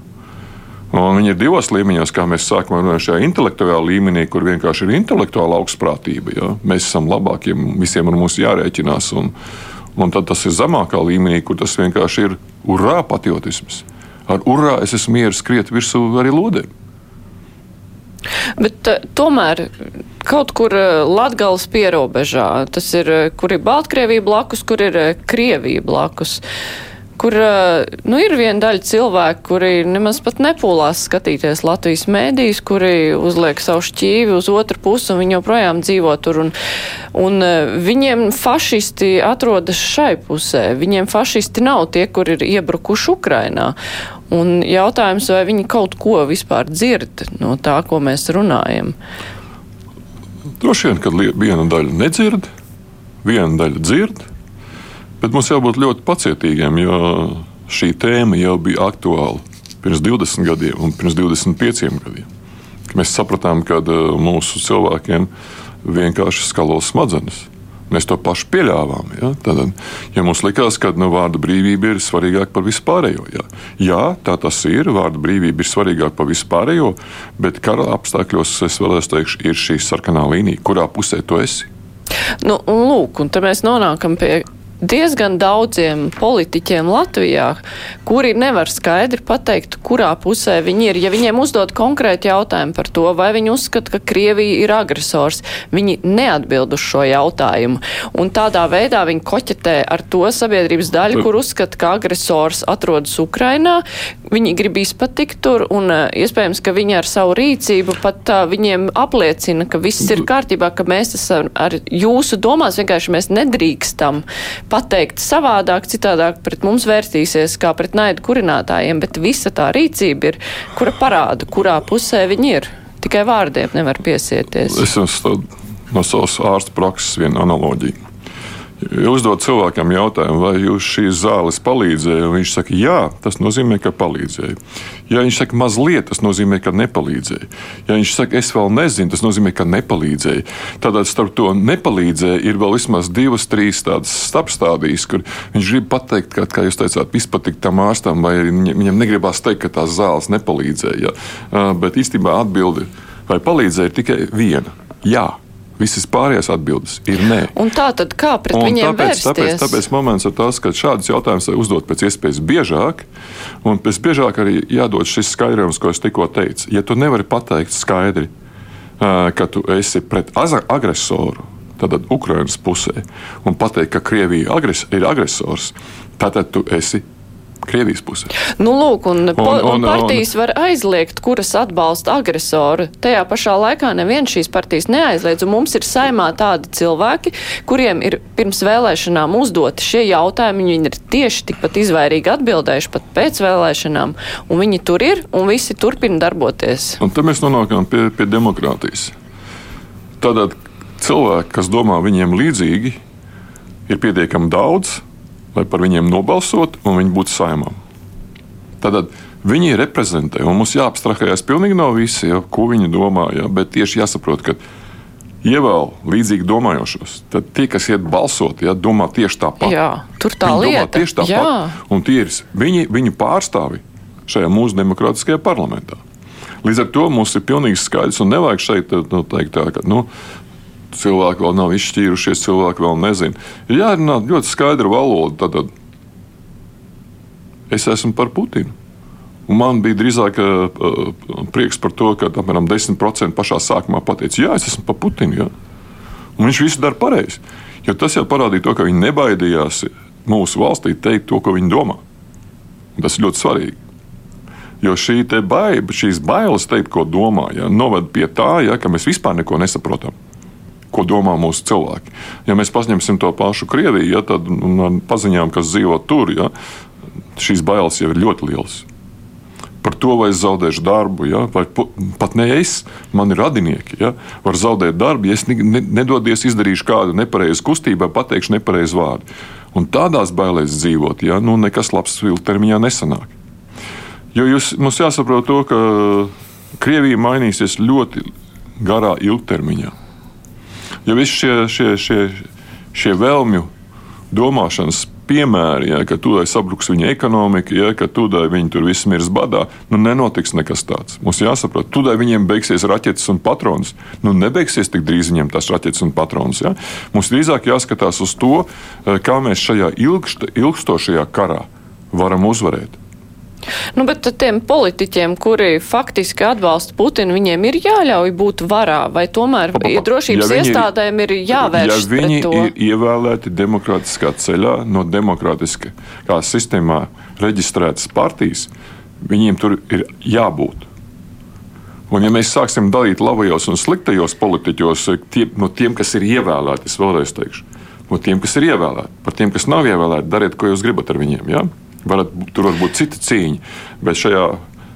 Un viņi ir divos līmeņos, kā mēs sākam runāt šajā intelektuālā līmenī, kur vienkārši ir intelektuāla augstprātība. Ja? Mēs esam labākie, visiem ar mums jārēķinās. Un, Un tad tas ir zemākā līmenī, kur tas vienkārši ir urā patriotisms. Ar urā es esmu mieru skriet virsū arī lodēm. Bet uh, tomēr kaut kur uh, Latgales pierobežā, tas ir, uh, kur ir Baltkrievija blakus, kur ir Krievija blakus. Kur nu, ir viena daļa cilvēku, kuri nemaz pat nepūlās skatīties Latvijas mēdīs, kuri uzliek savu šķīvi uz otru pusi un viņi joprojām dzīvo tur. Un, un viņiem fašisti atrodas šai pusē. Viņiem fašisti nav tie, kur ir iebrukuši Ukrainā. Un jautājums, vai viņi kaut ko vispār dzird no tā, ko mēs runājam. Droši vien, ka viena daļa nedzird, viena daļa dzird, bet mums jābūt ļoti pacietīgiem, jo šī tēma jau bija aktuāla pirms 20 gadiem un pirms 25 gadiem. Mēs sapratām, ka uh, mūsu cilvēkiem vienkārši skalo smadzenes. Mēs to pašu pieļāvām. Ja? Tad, ja mums likās, ka nu, vārda brīvība ir svarīgāka par vispārējo, jā. jā, tā tas ir. Vārda brīvība ir svarīgāka par vispārējo, bet kara apstākļos es vēlēs teikt, ir šī sarkanā līnija, kurā pusē tu esi. Nu, lūk, un te mēs nonākam pie diezgan daudziem politiķiem Latvijā, kuri nevar skaidri pateikt, kurā pusē viņi ir. Ja viņiem uzdod konkrēti jautājumu par to, vai viņi uzskata, ka Krievija ir agresors, viņi neatbild uz šo jautājumu. Un tādā veidā viņi koķetē ar to sabiedrības daļu, kur uzskata, ka agresors atrodas Ukrainā. Viņi grib izpatikt tur, un uh, iespējams, ka viņi ar savu rīcību pat uh, viņiem apliecina, ka viss ir kārtībā, ka mēs esam ar jūsu domās, vienkārši mēs nedrīkstam pateikt savādāk, citādāk pret mums vērstīsies kā pret naidu kurinātājiem, bet visa tā rīcība ir, kura parāda, kurā pusē viņi ir. Tikai vārdiem nevar piesieties. Es esmu no savas ārsta prakses viena analoģija. Uzdod cilvēkam jautājumu, vai jūs šīs zāles palīdzēja, un viņš saka, jā, tas nozīmē, ka palīdzēja. Ja viņš saka, mazliet, tas nozīmē, ka nepalīdzēja. Ja viņš saka, es vēl nezinu, tas nozīmē, ka nepalīdzēja. Tātad starp to nepalīdzēja ir vēl vismaz divas, trīs tādas starpstādijas, kur viņš grib pateikt, ka, kā jūs teicāt, izpatikt tam ārstam, vai viņam negribās teikt, ka tās zāles nepalīdzēja. Bet īstenībā atbildi vai palīdzēja ir tikai viena - jā. Visas pārējās atbildes ir nē. Un tā tad kā pret un viņiem tāpēc, vērsties? Tāpēc, tāpēc moments ir tas, ka šādus jautājumus uzdot pēc iespējas biežāk, un pēc biežāk arī jādod šis skaidrojums, ko es tikko teicu. Ja tu nevari pateikt skaidri, ka tu esi pret agresoru, tad Ukrainas pusē, un pateikt, ka Krievija agres, ir agresors, tad tu esi Krievijas pusē. Nu, lūk, un, un, un, un partijas un, var aizliegt, kuras atbalsta agresoru. Tajā pašā laikā neviens šīs partijas neaizliedz, un mums ir saimā tādi cilvēki, kuriem ir pirms vēlēšanām uzdoti šie jautājumi, viņi ir tieši tikpat izvairīgi atbildējuši pat pēc vēlēšanām, un viņi tur ir, un visi turpina darboties. Un te mēs nonākam pie, pie demokrātijas. Tātad cilvēki, kas domā viņiem līdzīgi, ir pietiekami daudz, lai par viņiem nobalsot un viņi būtu saimā. Tad viņi reprezentē, un mums jāabstrahējas pilnīgi no visa, ja, ko viņi domā, ja, bet tieši jāsaprot, ka ievēl līdzīgi domājošos. Tad tie, kas iet balsot, ja, domā tieši tāpat. Jā, tur tā viņi lieta. Tieši tāpat. Un tie ir viņi, viņu pārstāvi šajā mūsu demokrātiskajā parlamentā. Līdz ar to mums ir pilnīgi skaidrs, un nevajag šeit nu, teikt, tā, ka nu, cilvēki vēl nav izšķīrušies, cilvēki vēl nezina. Ir jārunā ļoti skaidra valoda. Tad es esmu par Putinu. Un man bija drīzāk uh, prieks par to, ka apmēram 10% pašā sākumā pateica, jā, es esmu par Putinu. Jā. Un viņš visu dara pareizi. Jo tas jau parādīja to, ka viņi nebaidījās mūsu valstī teikt to, ko viņi domā. Un tas ir ļoti svarīgi. Jo šī baila, šīs bailes teikt, ko domā, ja, noved pie tā, ja, ka mēs vispār neko nesaprotam ko domā mūsu cilvēki. Ja mēs paņemsim to pašu Krieviju, ja, tad ar paziņām, kas dzīvo tur, ja, šīs bailes jau ir ļoti lielas. Par to, vai es zaudēšu darbu, ja, vai pat ne es, man ir radinieki. Ja, var zaudēt darbu, ja es nedodies izdarīšu kādu nepareizu kustību, pateikšu nepareizu vārdu. Un tādās bailēs dzīvot, ja, nu, nekas labs ilgtermiņā nesanāk. Jo jūs, mums jāsaprot to, ka Krievija mainīsies ļoti garā ilgtermiņā ja visi šie, šie, šie, šie vēlmju domāšanas piemēri, ja, ka tūdaļ sabruks viņa ekonomika, ja, ka tūdaļ viņi tur viss mirs badā, nu nenotiks nekas tāds. Mums jāsaprot, tūdaļ viņiem beigsies raķetes un patronas. Nu, nebeigsies tik drīz viņiem tās raķetes un patronas. Ja. Mums drīzāk jāskatās uz to, eh, kā mēs šajā ilgst, ilgstošajā karā varam uzvarēt. Nu, bet tiem politiķiem, kuri faktiski atbalsta Putinu, viņiem ir jāļauj būt varā, vai tomēr Pa, pa, pa. ja drošības Ja viņi ir- iestādēm ir jāvērš Ja viņi pret to? ir ievēlēti demokrātiskā ceļā, no demokrātiskā sistēmā reģistrētas partijas, viņiem tur ir jābūt. Un, ja mēs sāksim dalīt labajos un sliktajos politiķos, tie, no tiem, kas ir ievēlēti, es vēlreiz teikšu, no tiem, kas ir ievēlēti, par tiem, kas nav ievēlēti, dariet, ko jūs gribat ar viņiem. Ja? Varat, tur var būt cita cīņa, bet šajā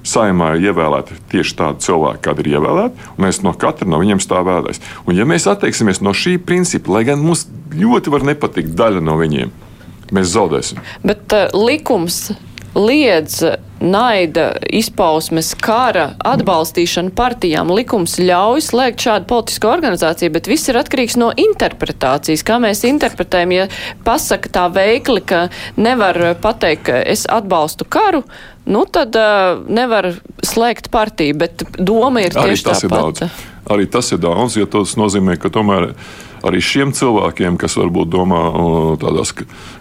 saimā ir ievēlēti tieši tādi cilvēki, kādi ir ievēlēti, un mēs no katra no viņiem stāvētais. Un, ja mēs atteiksimies no šī principa, lai gan mums ļoti var nepatikt daļa no viņiem, mēs zaudēsim. Bet uh, likums liedz naida izpausmes, kara atbalstīšanu partijām. Likums ļauj slēgt šādu politisku organizāciju, bet viss ir atkarīgs no interpretācijas. Kā mēs interpretējam, ja pasaka tā veikli, ka nevar pateikt, ka es atbalstu karu, nu tad uh, nevar slēgt partiju, bet doma ir Arī tieši tā pati. Arī tas ir daudz, jo tas nozīmē, ka tomēr arī šiem cilvēkiem, kas varbūt domā tādās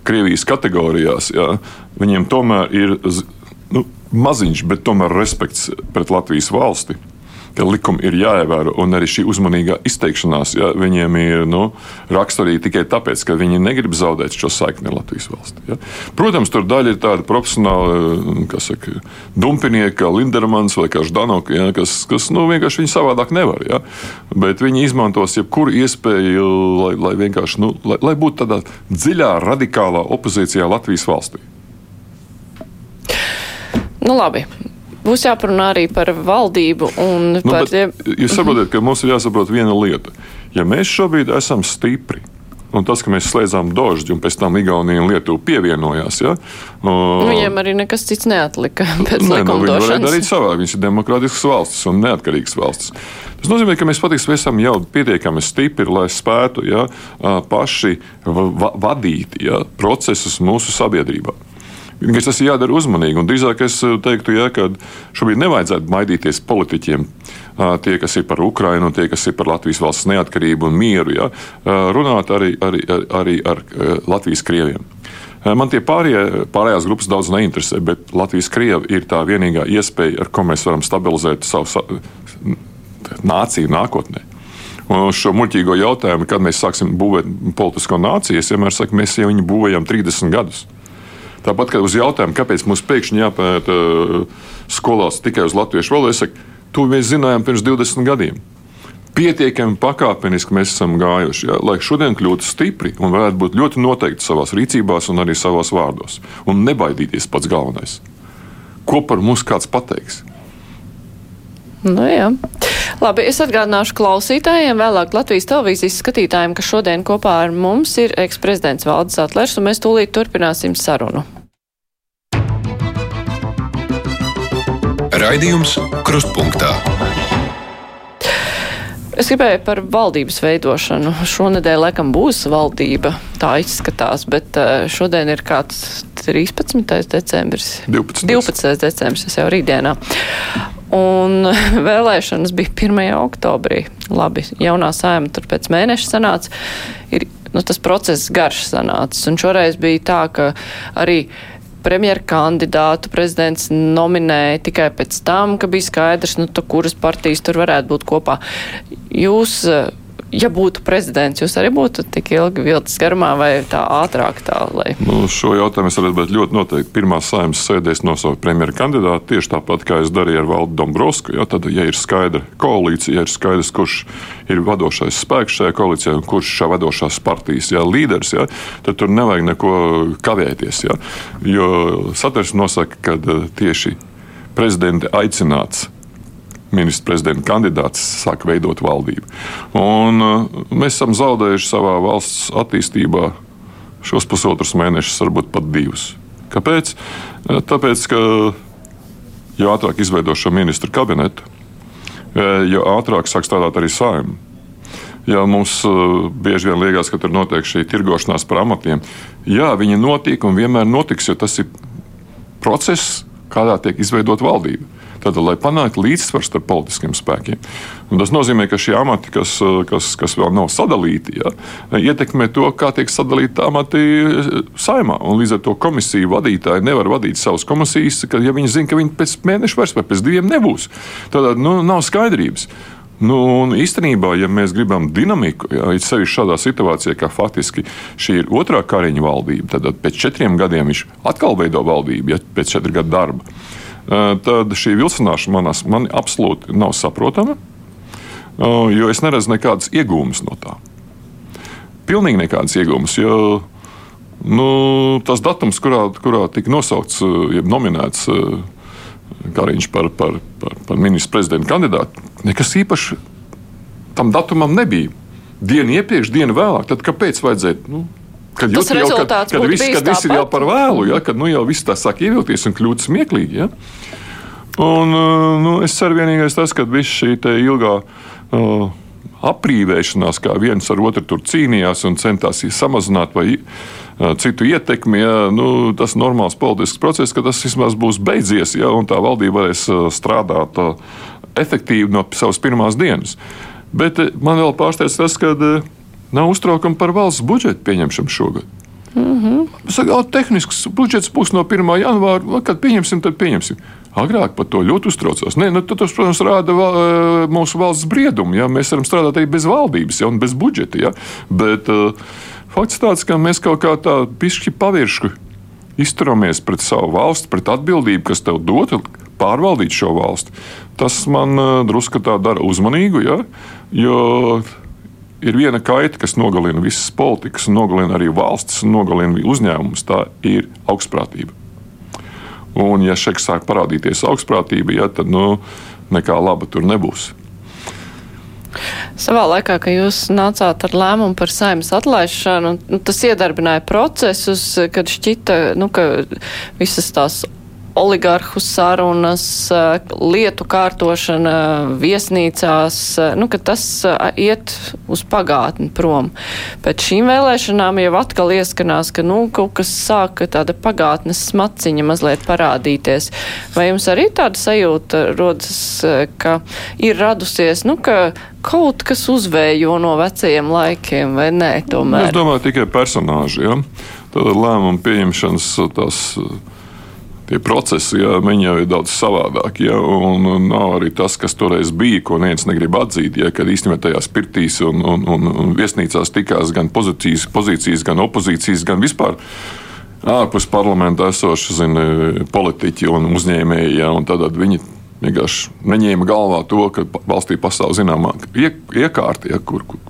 Krievijas kategorijās, jā, viņiem tomēr ir nu, maziņš, bet tomēr respekts pret Latvijas valsti. Ka likumi ir jāievēro, un arī šī uzmanīgā izteikšanās ja, viņiem ir nu, raksturīga tikai tāpēc, ka viņi negrib zaudēt šo saikni ar Latvijas valsti. Ja. Protams, tur daļa ir tāda profesionāla, kas saka, dumpinieka, Lindermans vai kā Ždanoka, ja, kas, kas nu, vienkārši viņi savādāk nevar. Ja. Bet viņi izmantos jebkuru iespēju, lai, lai vienkārši nu, lai, lai būtu tādā dziļā, radikālā opozīcijā Latvijas valstī. Nu labi. Būs jāparunā arī par valdību un Nu, par tiem. Jūs saprotat, ka mums ir jāsaprot viena lieta. Ja mēs šobrīd esam stipri, un tas, ka mēs slēdzām dožģi, un pēc tam Igaunija un Lietuva pievienojās, ja, o, Viņiem arī nekas cits neatlika Nē, nu, viņi varēja darīt savādāk. Viņas ir demokrātiskas valstis un neatkarīgas valstis. Tas nozīmē, ka mēs patiesībā esam jau pietiekami stipri, lai spētu ja, paši va va vadīt ja, procesus mūsu sabiedrībā. Vienkārši tas ir jādara uzmanīgi. Un drīzāk es teiktu, ja, ka šobrīd nevajadzētu maidīties politiķiem. Tie, kas ir par Ukrajinu, tie, kas ir par Latvijas valsts neatkarību un mieru, ja, ā, runāt arī, arī, arī, ar Latvijas krieviem. Man tie pārējie, pārējās grupas daudz neinteresē, bet Latvijas krievi ir tā vienīgā iespēja, ar ko mēs varam stabilizēt savu sa nāciju nākotnē. Un uz šo muļķīgo jautājumu, kad mēs sāksim būvēt politisko nāciju, es vienmēr saku, mēs jau viņu būvējam 30 gadus. Tāpat kā uz jautājumu, kāpēc mums pēkšņi jāpēta uh, skolās tikai uz latviešu valodu, es saku, to mēs zinājām pirms 20 gadiem. Pietiekami pakāpeniski mēs esam gājuši, ja, lai šodien kļūtu stipri un varētu būt ļoti noteikti savā rīcībās un arī savos vārdos. Un nebaidīties pats galvenais. Ko par mums kāds pateiks? Nu, jā. Labi, es atgādināšu klausītājiem, vēlāk Latvijas televīzijas skatītājiem, ka šodien kopā ar mums ir eksprezidents Valdis Atlers, un mēs tūlīt turpināsim sarunu. Raidījums Krustpunktā. Es gribēju par valdības veidošanu. Šonadēļ laikam būs valdība, tā izskatās, bet eh, šodien ir kāds 13. decembris. 12. 12. decembris, jau rītdienā. Un vēlēšanas bija 1. oktobrī. Labi, jaunā saima tur pēc mēneša sanāca. Ir, nu, tas process garš sanācis. Un šoreiz bija tā, ka arī premjeru kandidātu prezidents nominēja tikai pēc tam, ka bija skaidrs, nu, tu, kuras partijas tur varētu būt kopā. Jūs, ja būtu prezidents, jūs arī būtu tik ilgi vilcis garumā vai tā ātrāk tā, lai. Nu, šo jautājumu es varētu ļoti noteikti. Pirmā saimnes sēdēs nosaukt premjeru kandidātu tieši tāpat, kā es darīju ar Valdu Dombrovsku. Ja, tad, ja ir skaidra koalīcija, ja ir skaidrs, kurš ir vadošais spēks šajā koalīcijā un kurš šā vadošās partijas ja, līderis, ja, tad tur nevajag neko kavēties. Ja, jo satversme nosaka, ka eh, tieši prezidenta aicināts ministra prezidenta kandidāts sāk veidot valdību. Un, uh, mēs esam zaudējuši savā valsts attīstībā šos pusotrus mēnešus, varbūt pat divus. Kāpēc? Uh, Tāpēc, ka jo ātrāk izveido šo ministru kabinetu, uh, jo ātrāk sāk strādāt arī saimnieks. Ja mums bieži vien liekas, ka tur notiek šī tirgošanās par amatiem, jā, viņi notiek un vienmēr notiks, jo tas ir process, kādā tiek izveidota valdība. Tātad, lai panāktu līdzsvaru starp politiskiem spēkiem. Un tas nozīmē, ka šie amati, kas, kas, kas vēl nav sadalīti, ja, ietekmē to, kā tiek sadalīti amati saimā. Un līdz ar to komisiju vadītāji nevar vadīt savas komisijas, ka, ja viņi zina, ka viņi pēc mēneša vairs vai pēc diviem nebūs. Tad nu, nav skaidrības. Nu, īstenībā, ja mēs gribam dinamiku, ja sevišķi šādā situācijā, kā faktiski šī ir otrā kariņa valdība, tad pēc četriem gadiem viņš atkal veido valdību, ja pēc četru gadu darba, tad šī vilcināšana man absolūti nav saprotama, jo es neredzu nekādas iegūmas no tā. Pilnīgi nekādas iegūmas. Jo, nu, tas datums, kurā, kurā tika nosaukts, jeb nominēts Kariņš par, par, par, par ministru prezidenta kandidātu, nekas īpašs tam datumam nebija. Dienu iepriekš, dienu vēlāk. Tad kāpēc vajadzēja? Nu, Kad, Tas jau, kad, kad, viss, kad viss ir jau par vēlu, ja, kad nu, jau viss tā sāk ievilties un kļūt smieklīgi. Ja. Un, nu, es ceru, vienīgais tas, ka viss šī ilgā uh, aprīvēšanās, kā viens ar otru tur cīnījās un centās samazināt vai citu ietekmi, ja, nu, tas ir normāls politisks process, ka tas vismaz būs beidzies, ja, un tā valdība varēs strādāt efektīvi no savas pirmās dienas. Bet man vēl pārsteidz tas, ka nav uztraukuma par valsts budžeta pieņemšanu šogad. Mm -hmm. Saka, tehnisks budžets būs no 1. janvāra. Kad pieņemsim, tad pieņemsim. Agrāk par to ļoti uztraucos. Nē, nu, tas, protams, rāda val, mūsu valsts briedumu. Ja? Mēs varam strādāt arī bez valdības ja? un bez budžeta. Ja? Bet, uh, Fakts tāds, ka mēs kaut kā tā pišķi pavirši izturamies pret savu valsti, pret atbildību, kas tev dota pārvaldīt šo valsti. Tas man uh, drusku tā dara uzmanīgu, ja? jo ir viena kaita, kas nogalina visas politikas, nogalina arī valstis, nogalina uzņēmumus. Tā ir augstprātība. Un, ja šeit sāk parādīties augstprātība, ja, tad nu, nekā laba tur nebūs. Savā laikā, kad jūs nācāt ar lēmumu par saimnes atlaišanu, nu, tas iedarbināja procesus, kad šķita, nu, ka visas tās oligarhu sarunas, eh, lietu kārtošana viesnīcās, eh, nu, ka tas eh, iet uz pagātni prom. Pēc šīm vēlēšanām jau atkal ieskanās, ka, nu, kaut kas sāka tāda pagātnes smaciņa mazliet parādīties. Vai jums arī tāda sajūta rodas, ka ir radusies, nu, ka kaut kas uzvējo no vecajiem laikiem, vai nē, tomēr? Es domāju tikai personāži, ja? Tad lēmumu pieņemšanas tās tie procesi, viņi jau ir daudz savādāki. Jā, un, un nav arī tas, kas toreiz bija, ko neviens negrib atzīt. Jā, kad īstenībā tajās pirtīs un, un, un, un viesnīcās tikās gan pozīcijas, pozīcijas, gan opozīcijas, gan vispār. Ārpus parlamenta esoši zini, politiķi un uzņēmēji, jā, un tad viņi vienkārši neņēma galvā to, ka valstī pastāv zināmā iekārta, ja, kur, kur,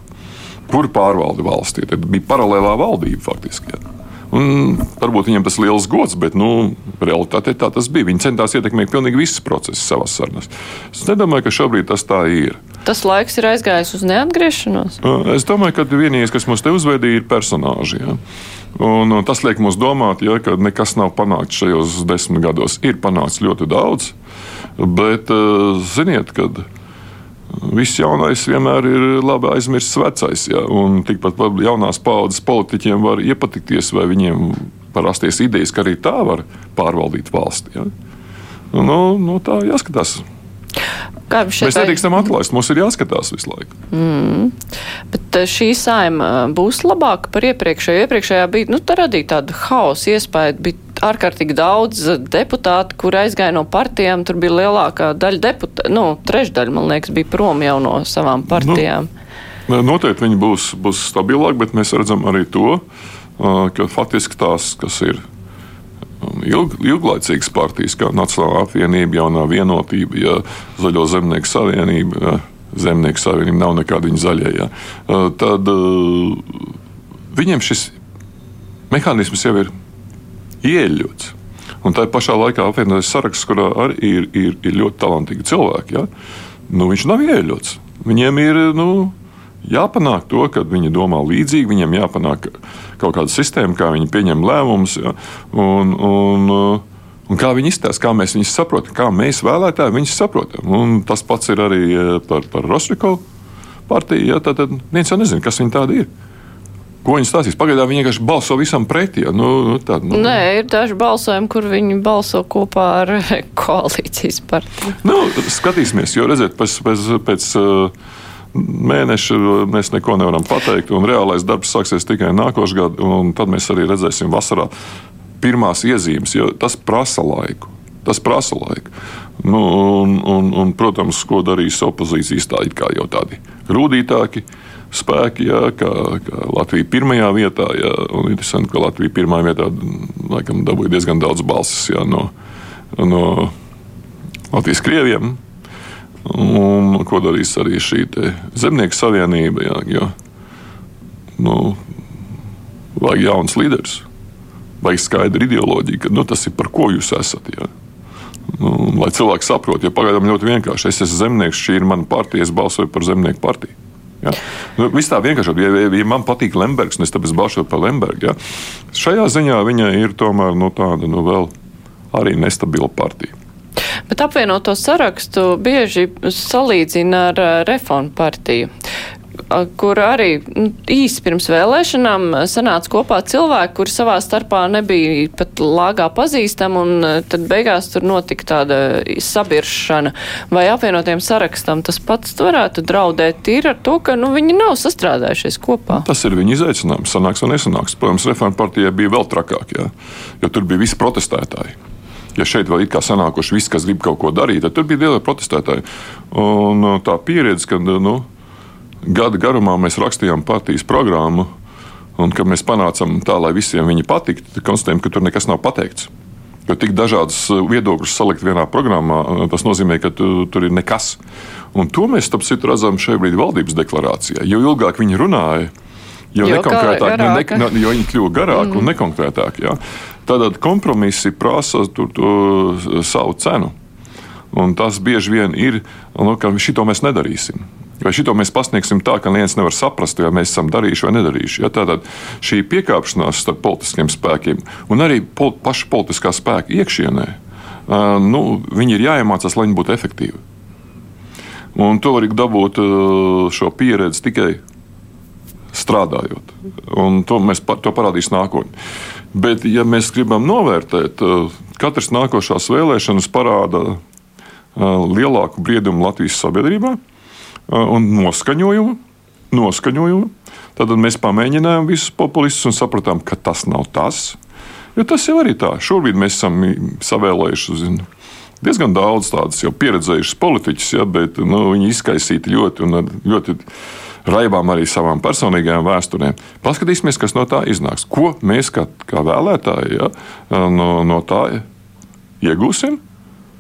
kur pārvalda valstī. Tad bija paralēlā valdība faktiski. Ja. Un varbūt viņam tas ir liels gods, bet nu, realitātē tā tas bija. Viņi centās ietekmēt pilnīgi visus procesus savā sarunās. Es nedomāju, ka šobrīd tas tā ir. Tas laiks ir aizgājis uz neatgriešanos. Es domāju, ka vienīgais, kas mums te uzveidīja, ir personāži. Ja? Un, un tas liek mums domāt, ja, ka nekas nav panākts šajos desmit gados. Ir panākts ļoti daudz, bet ziniet, kad Viss jaunais vienmēr ir labi aizmirsts vecais. Ja? Tikpat jaunās paudzes politiķiem var iepatikties, vai viņiem var rasties idejas, ka arī tā var pārvaldīt valsti. Ja? Nu, nu, tā jāskatās. Mēs nedrīkstam atlaist, mums ir jāskatās visu laiku. Mm. Bet eh, šī saima būs labāka par iepriekšējo. Iepriekšējā bija, nu, tā radīja tādu hausu iespēju, bija ārkārtīgi daudz deputātu, kur aizgāja no partijām, tur bija lielākā daļa deputātu, nu, trešdaļa, man liekas, bija prom jau no savām nu, partijām. Nu, noteikti viņi būs, būs stabilāki, bet mēs redzam arī to, ka faktiski tās, kas ir ilg, ilglaicīgas partijas, kā Nacionālā apvienība, Jaunā vienotība, ja, Zaļo zemnieku savienība. Ja, Zemnieku savienība nav nekāda viņa zaļie. Ja. Tad viņiem šis mehānisms jau ir ieļauts. Un tā pašā laikā apvienotais saraksts, kurā arī ir, ir, ir ļoti talantīgi cilvēki, ja? nu, viņš nav ieļauts. Viņiem ir nu, jāpanāk to, ka viņi domā līdzīgi, viņiem jāpanāk kaut kāda sistēma, kā viņi pieņem lēmumus. Ja? Un, un, Un kā viņi izstāsta, kā mēs viņus saprotam, kā mēs vēlētāji viņus saprotam. Un tas pats ir arī eh, par, par Rostrokovu partiju. Ja? Tad, tad viens jau nezina, kas viņi tādi ir. Ko viņi stāstīs? Pagaidām viņi vienkārši balso visam pretī. Ja? Nu, nu, tā, nu. Nē, ir daži balsojumi, kur viņi balso kopā ar koalīcijas partiju. Nu, skatīsimies, jo redziet, pēc, pēc, pēc uh, mēneša mēs neko nevaram pateikt, un reālais darbs sāksies tikai nākošais gads, un tad mēs arī redzēsim vasarā pirmās iezīmes, jo tas prasa laiku. Tas prasa laiku. Nu, un, un, un, protams, ko darīs opozīcijas, tā ir kā jau tādi rūtītāki spēki, jā, kā, kā Latvija pirmajā vietā. Jā, un interesanti, ka Latvija pirmā vietā laikam, dabūja diezgan daudz balsis jā, no, no Latvijas krieviem. Un ko darīs arī šī zemnieku savienība? Jā, jo, nu, vajag jauns līderis, vajag skaidru ideoloģiju, ka nu, tas ir par ko jūs esat. Jā. Nu, lai cilvēki saprotu, jo pagaidām ļoti vienkārši. Es esmu zemnieks, šī ir mana partija, es balsoju par zemnieku partiju. Ja? Nu, Viss tā vienkārši, ja, ja man patīk Lembergs, es tāpēc balsoju par Lembergu. Ja? Šajā ziņā viņa ir tomēr nu, tāda nu, vēl arī nestabila partija. Bet apvienoto sarakstu bieži salīdzina ar reformu partiju kur arī nu, īsi pirms vēlēšanām sanāca kopā cilvēki, kuri savā starpā nebija pat lāgā pazīstami, un tad beigās tur notika tāda sabiršana. Vai apvienotiem sarakstam tas pats varētu draudēt ir ar to, ka nu, viņi nav sastrādājušies kopā? Tas ir viņa izaicinājums, sanāks vai nesanāks. Protams, reforma partijai bija vēl trakāk, jā, jo tur bija visi protestētāji ja šeit vēl ir sanākuši visi, kas grib kaut ko darīt, tad tur bija liela protestētāji. Un tā pieredze, ka nu, gada garumā mēs rakstījām partijas programmu, un kad mēs panācām tā, lai visiem viņa patiktu, tad konstatējām, ka tur nekas nav pateikts. Jo tik dažādas uh, viedokļus salikt vienā programmā, uh, tas nozīmē, ka tu, tur ir nekas. Un to mēs, starp citu, redzam šobrīd valdības deklarācijā. Jo ilgāk viņi runāja, jo, jo nekonkrētāk, ne, ne, jo viņi kļuva garāki mm. un nekonkrētāki. Ja. Tātad kompromisi prasa tur, to, savu cenu. Un tas bieži vien ir, nu, ka šito mēs nedarīsim. Vai šito mēs pasniegsim tā, ka neviens nevar saprast, vai mēs esam darījuši vai nedarījuši. Ja, tātad šī piekāpšanās starp politiskiem spēkiem un arī pol paša politiskā spēka iekšienē, uh, nu, viņi ir jāiemācās, lai viņi būtu efektīvi. Un to var dabūt uh, šo pieredzi tikai strādājot. Un to mēs par, to parādīs nākotnē. Bet, ja mēs gribam novērtēt, uh, katras nākošās vēlēšanas parāda lielāku briedumu Latvijas sabiedrībā un noskaņojumu. noskaņojumu. Tad mēs pamēģinājām visus populistus un sapratām, ka tas nav tas. Jo tas jau arī tā. Šobrīd mēs esam savēlējuši zinu, diezgan daudz tādus jau pieredzējušus politiķus, ja, bet nu, viņi izkaisīti ļoti un ļoti raibām arī savām personīgajām vēsturēm. Paskatīsimies, kas no tā iznāks. Ko mēs kā, kā vēlētāji ja, no, no tā iegūsim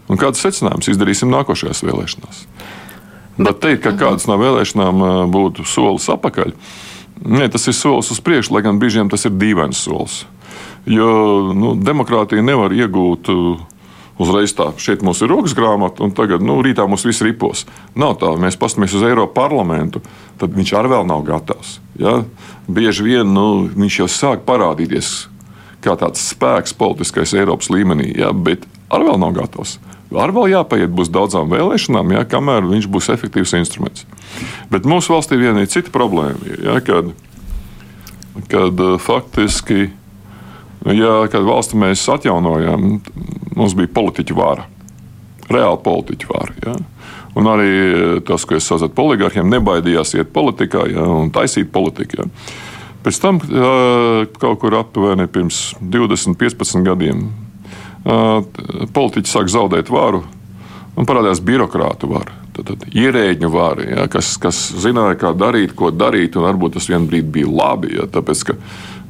un kādas secinājumus izdarīsim nākošajās vēlēšanās. Bet teikt, ka kādas no vēlēšanām būtu solis atpakaļ, ne, tas ir solis uz priekšu, lai gan brīžiem tas ir dīvains solis. Jo nu, demokrātija nevar iegūt uzreiz tā, šeit mums ir rokas grāmata, un tagad nu, rītā mums viss ripos. Nav tā, mēs paskatāmies uz Eiropas parlamentu, tad viņš arī vēl nav gatavs. Ja? Bieži vien nu, viņš jau sāk parādīties kā tāds spēks politiskais Eiropas līmenī, ja? bet arī vēl nav gatavs. Ar vēl jāpaiet būs daudzām vēlēšanām, ja, kamēr viņš būs efektīvs instruments. Bet mūsu valstī viena ir cita problēma. Ja, kad, kad uh, faktiski, ja, kad valsti mēs atjaunojām, mums bija politiķu vara, reāla politiķu vara. Ja. Un arī uh, tas, ko es saucu par oligarkiem, nebaidījās iet politikā ja, un taisīt politiku. Ja. Pēc tam uh, kaut kur aptuveni pirms 20, 15 gadiem politiķi sāk zaudēt varu un parādās birokrātu vara. Tad, ierēģņu vara, ja, kas, kas zināja, kā darīt, ko darīt, un varbūt tas vienā brīdī bija labi. Ja, tāpēc, ka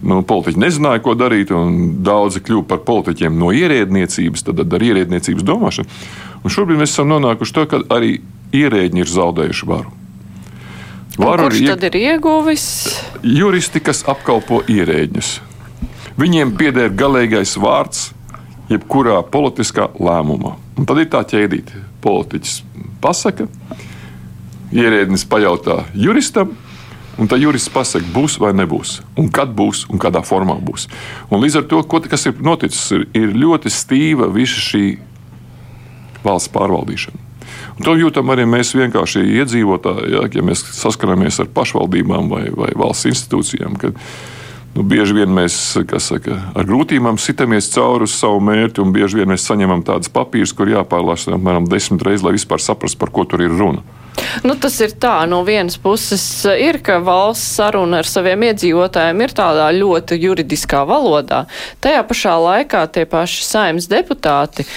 nu, politiķi nezināja, ko darīt, un daudzi kļuva par politiķiem no ierēdniecības, tad ar ierēdniecības domāšanu. Un šobrīd mēs esam nonākuši to, ka arī ierēģi ir zaudējuši varu. Varu kurš tad ir ieguvis? Juristi, kas apkalpo ierēģņus. Viņiem pieder galīgais vārds jebkurā politiskā lēmumā. Un tad ir tā ķēdīte. Politiķis pasaka, ierēdnis pajautā juristam, un tad jurists pasaka, būs vai nebūs, un kad būs, un kādā formā būs. Un līdz ar to, ko, kas ir noticis, ir, ir ļoti stīva visa šī valsts pārvaldīšana. Un to jūtam arī mēs vienkārši iedzīvotāji, ja, ja mēs saskaramies ar pašvaldībām vai, vai valsts institūcijām. Kad, Nu, bieži vien mēs saka, ar grūtībām sitamies cauri uz savu mērķi, un bieži vien mēs saņemam tādas papīrus, kur jāpārlasa apmēram desmit reizes, lai vispār saprastu, par ko tur ir runa. Nu, tas ir tā, no vienas puses ir, ka valsts saruna ar saviem iedzīvotājiem ir tādā ļoti juridiskā valodā. Tajā pašā laikā tie paši saimnes deputāti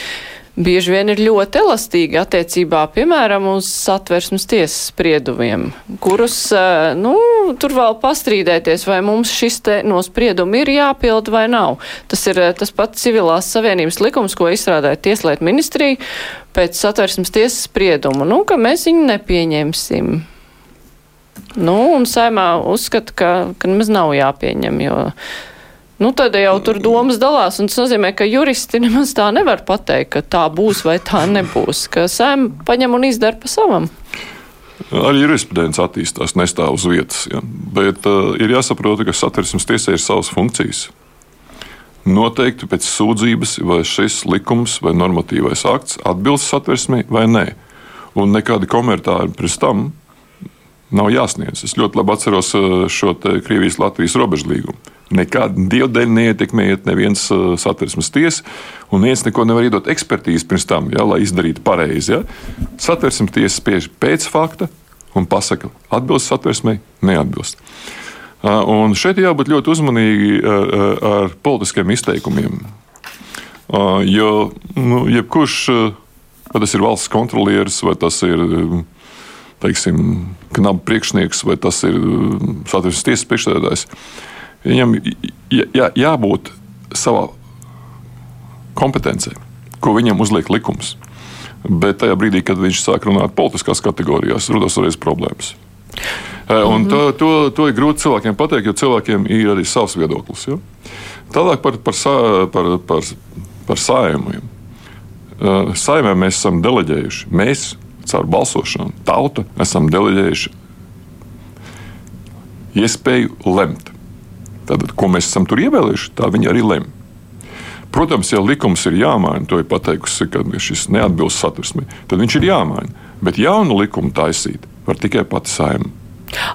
bieži vien ir ļoti elastīgi attiecībā, piemēram, uz satversmes tiesas spriedumiem, kurus, eh, nu, tur vēl pastrīdēties, vai mums šis te no spriedumi ir jāpild vai nav. Tas ir eh, tas pats civilās savienības likums, ko izstrādāja Tieslietu ministrija pēc satversmes tiesas spriedumu, nu, ka mēs viņu nepieņemsim. Nu, un saimā uzskata, ka, ka nemaz nav jāpieņem, jo Nu, tad jau tur domas dalās, tas nozīmē, ka juristi nemaz tā nevar pateikt, ka tā būs vai tā nebūs, ka sēm paņem un izdara pa savam. Arī jurisprudence attīstās, nestāv uz vietas. Ja? Bet uh, ir jāsaprot, ka satversmes tiesai ir savas funkcijas. Noteikti pēc sūdzības, vai šis likums vai normatīvais akts atbilst satversmei vai nē. Un nekādi komentāri pirms tam nav jāsniedz. Es ļoti labi atceros uh, šo Krievijas-Latvijas robežu līgumu nekāda dievdeļa neietekmējiet neviens uh, satversmes tiesa, un viens neko nevar iedot ekspertīzi pirms tam, ja, lai izdarītu pareizi. Ja. Satversmes tiesa spiež pēc fakta un pasaka, atbilst satversmei, neatbilst. Uh, un šeit jābūt ļoti uzmanīgi ar, uh, ar politiskiem izteikumiem. Jo nu, jebkurš, vai tas ir valsts kontrolieris, vai tas ir teiksim, knapu priekšnieks, vai tas ir satversmes tiesas priekšsēdētājs, Viņam jā, jābūt savā kompetencē, ko viņam uzliek likums. Bet tajā brīdī, kad viņš sāk runāt politiskās kategorijās, rodas arī problēmas. Mm -hmm. to, to, to ir grūti cilvēkiem pateikt, jo cilvēkiem ir arī savs viedoklis. Ja? Tālāk par, par, par, par, par saimiem. Saimē mēs esam deleģējuši. Mēs caur balsošanu, tauta, esam deleģējuši iespēju lemt. Tātad, ko mēs esam tur ievēlējuši, tā viņi arī lemj. Protams, ja likums ir jāmaina, to ir pateikusi, ka šis neatbilst satversmei, tad viņš ir jāmaina. Bet jaunu likumu taisīt var tikai pati saimnieks.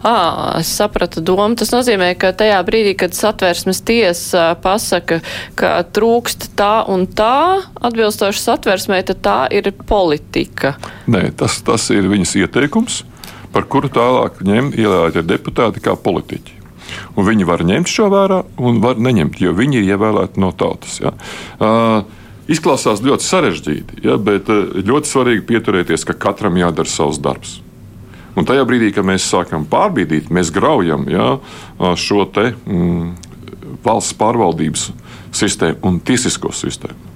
À, es sapratu domu. Tas nozīmē, ka tajā brīdī, kad satversmes tiesa pasaka, ka trūkst tā un tā atbilstoši satversmē, tad tā ir politika. Nē, tas, tas ir viņas ieteikums, par kuru tālāk ņem ielētie deputāti kā politiķi. Un viņi var ņemt šo vērā un var neņemt, jo viņi ir ievēlēti no tautas. Ja. Uh, Izklausās ļoti sarežģīti, ja, bet ļoti svarīgi pieturēties, ka katram jādara savs darbs. Un tajā brīdī, kad mēs sākam pārbīdīt, mēs graujam ja, šo te, mm, valsts pārvaldības sistēmu un tiesisko sistēmu.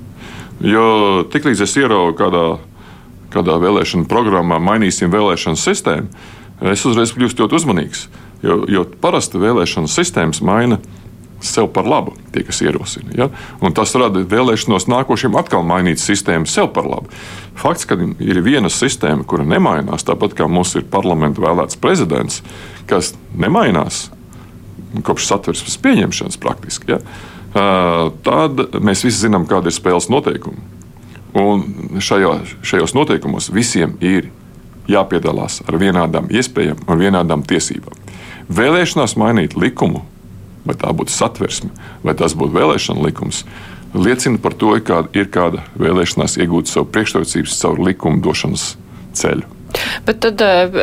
Jo tiklīdz es ieraugu kādā, kādā vēlēšana programmā, mainīsim vēlēšanu sistēmu, es uzreiz kļūstu ļoti uzmanīgs. Jo, jo parasti vēlēšana sistēmas maina sev par labu, tie, kas ierosina. Ja? Un tas rada vēlēšanos nākošiem atkal mainīt sistēmu sev par labu. Fakts, ka ir viena sistēma, kura nemainās, tāpat kā mums ir parlamenta vēlēts prezidents, kas nemainās kopš satversmes pieņemšanas praktiski, ja? tad mēs visi zinām, kāda ir spēles noteikumi. Un šajā, šajos noteikumos visiem ir jāpiedalās ar vienādām iespējām un vienādām tiesībām. Vēlēšanās mainīt likumu, vai tā būtu satversme, vai tas būtu vēlēšana likums, liecina par to, ka ir kāda vēlēšanās iegūt savu priekšrocības caur likuma došanas ceļu. Bet tad eh,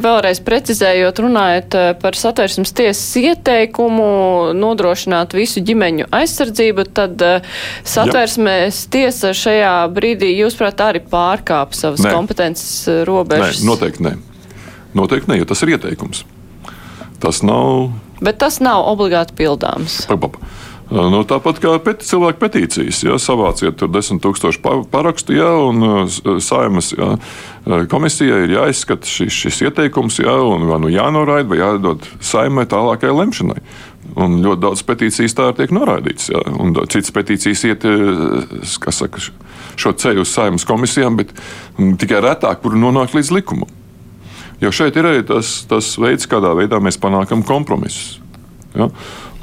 vēlreiz precizējot, runājot eh, par satversmes tiesas ieteikumu nodrošināt visu ģimeņu aizsardzību, tad eh, satversmes Jā. tiesa šajā brīdī, jūsuprāt, arī pārkāp savas nē. kompetences robežas? Nē, noteikti nē. Noteikti nē, jo tas ir ieteikums. Tas nav. Bet tas nav obligāti pildāms. Pa, pa, pa. Nu, tāpat kā peti, cilvēku petīcijas, ja savāciet tur desmit tūkstoši parakstu, ja, un saimas ja, komisijai ir jāizskata šis, šis ieteikums, ja, un vai nu jānoraida, vai jādod saimai tālākai lemšanai. Un ļoti daudz petīcijas tā tiek noraidītas. Ja, un citas petīcijas iet saka, šo ceļu uz saimnes komisijām, bet tikai retāk, kur nonāk līdz likumam. Jo šeit ir arī tas, tas veids, kādā veidā mēs panākam kompromisus. Ja?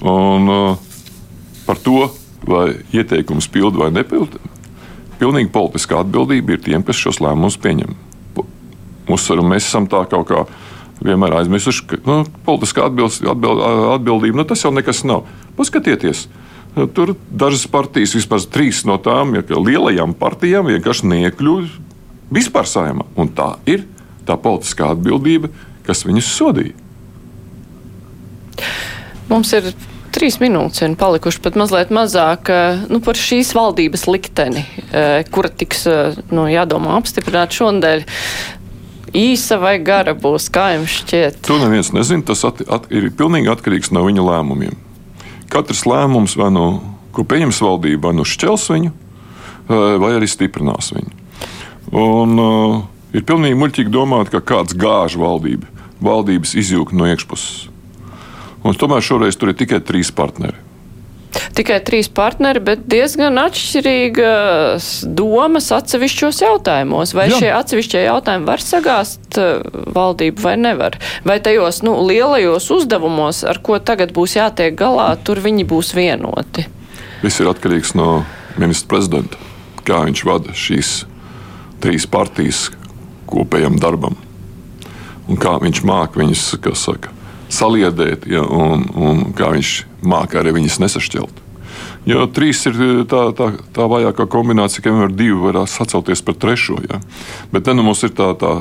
Un, uh, par to, vai ieteikums pilda vai nepilda, pilnīgi politiskā atbildība ir tiem, kas šos lēmumus pieņem. uzsver, un mēs esam tā kaut kā vienmēr aizmirsuši, ka nu, politiskā atbild, atbild, atbildība nu, tas jau nekas nav. Paskatieties! Tur dažas partijas, vispār trīs no tām, ja lielajām partijām vienkārši niekļuva vispār saimā. Un tā ir tā politiskā atbildība, kas viņus sodīja. Mums ir trīs minūtes un palikuši pat mazliet mazāk nu, par šīs valdības likteni, kura tiks nu, jādomā apstiprināt šonadēļ. Īsa vai gara būs, kā jums šķiet? To neviens nezina. Tas at, at, ir pilnīgi atkarīgs no viņa lēmumiem. Katrs lēmums, vai nu, ko pieņems valdība, vai nu šķels viņu, vai arī stiprinās viņu. Un, uh, ir pilnīgi muļķīgi domāt, ka kāds gāž valdību, valdības izjūgt no iekšpuses. Un tomēr šoreiz tur ir tikai trīs partneri. Tikai trīs partneri, bet diezgan atšķirīgas domas atsevišķos jautājumos. Vai Jā. šie atsevišķie jautājumi var sagāzt uh, valdību vai nevar? Vai tajos nu, lielajos uzdevumos, ar ko tagad būs jātiek galā, tur viņi būs vienoti? Viss ir atkarīgs no ministra prezidenta, kā viņš vada šīs trīs partijas kopējam darbam. Un kā viņš māca viņus saka, saliedēt, ja, un, un kā viņš māca arī viņus nesašķelt. Jo trīs ir tā, tā, tā vājākā kombinācija, ka vienmēr divi var sacelties par trešo. Ja. Bet nu mums ir tā, tā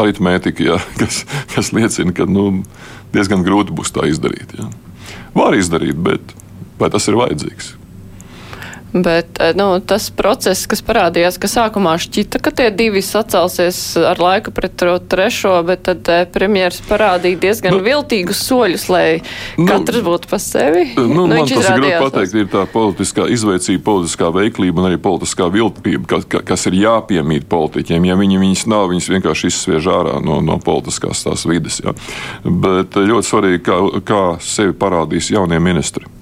aritmētika, ja, kas, kas liecina, ka nu, diezgan grūti būs tā izdarīt. Ja. Var izdarīt, bet vai tas ir vajadzīgs? Bet eh, nu, tas process, kas parādījās, ka sākumā šķita, ka tie divi sacelsies ar laiku pret trešo, bet tad eh, premjeras parādīja diezgan nu, viltīgus soļus, lai nu, katrs būtu pa sevi. Nu, nu, man tas ir grūti pateikt, ir tā politiskā izveicība, politiskā veiklība un arī politiskā viltība, kas, kas ir jāpiemīt politiķiem. Ja viņi viņas nav, viņas vienkārši izsviež ārā no, no politiskās tās vides. Ja. Bet ļoti svarīgi, kā, kā sevi parādīs jaunie ministri.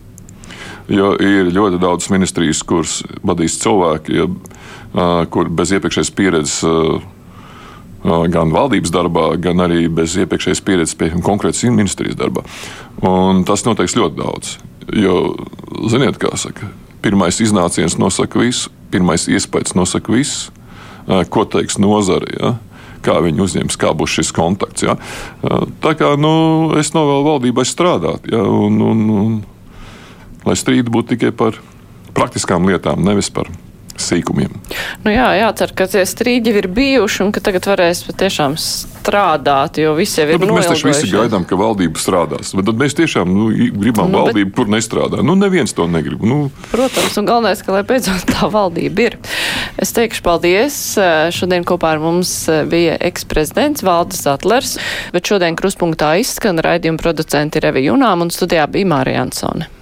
Jo ir ļoti daudz ministrijas, kuras vadīs cilvēki, ja, kur bez iepriekšējas pieredzes gan valdības darbā, gan arī bez iepriekšējas pieredzes pie konkrētas ministrijas darbā. Un tas noteiks ļoti daudz. Jo, ziniet, kā saka, pirmais iznāciens nosaka visu, pirmais iespējas nosaka visu, ko teiks nozare. Ja? Kā viņi uzņems, kā būs šis kontakts. Ja? Tā kā nu, es novēlu valdībai strādāt. Ja? Un, un, un, lai strīdi būtu tikai par praktiskām lietām, nevis par sīkumiem. Nu jā, jācer, ka tie strīdi ir bijuši un ka tagad varēs patiešām strādāt, jo visi jau ir nu, Mēs taču visi gaidām, ka valdība strādās, bet tad mēs tiešām nu, gribam nu, valdību, bet... kur nestrādā. Nu, neviens to negrib. Nu. Protams, un galvenais, ka lai beidzot tā valdība ir. Es teikšu paldies. Šodien kopā ar mums bija eksprezidents Valdis Zatlers, bet šodien kruspunktā izskan raidījuma producenti Revi Junām un studijā bija Mārija Ansone.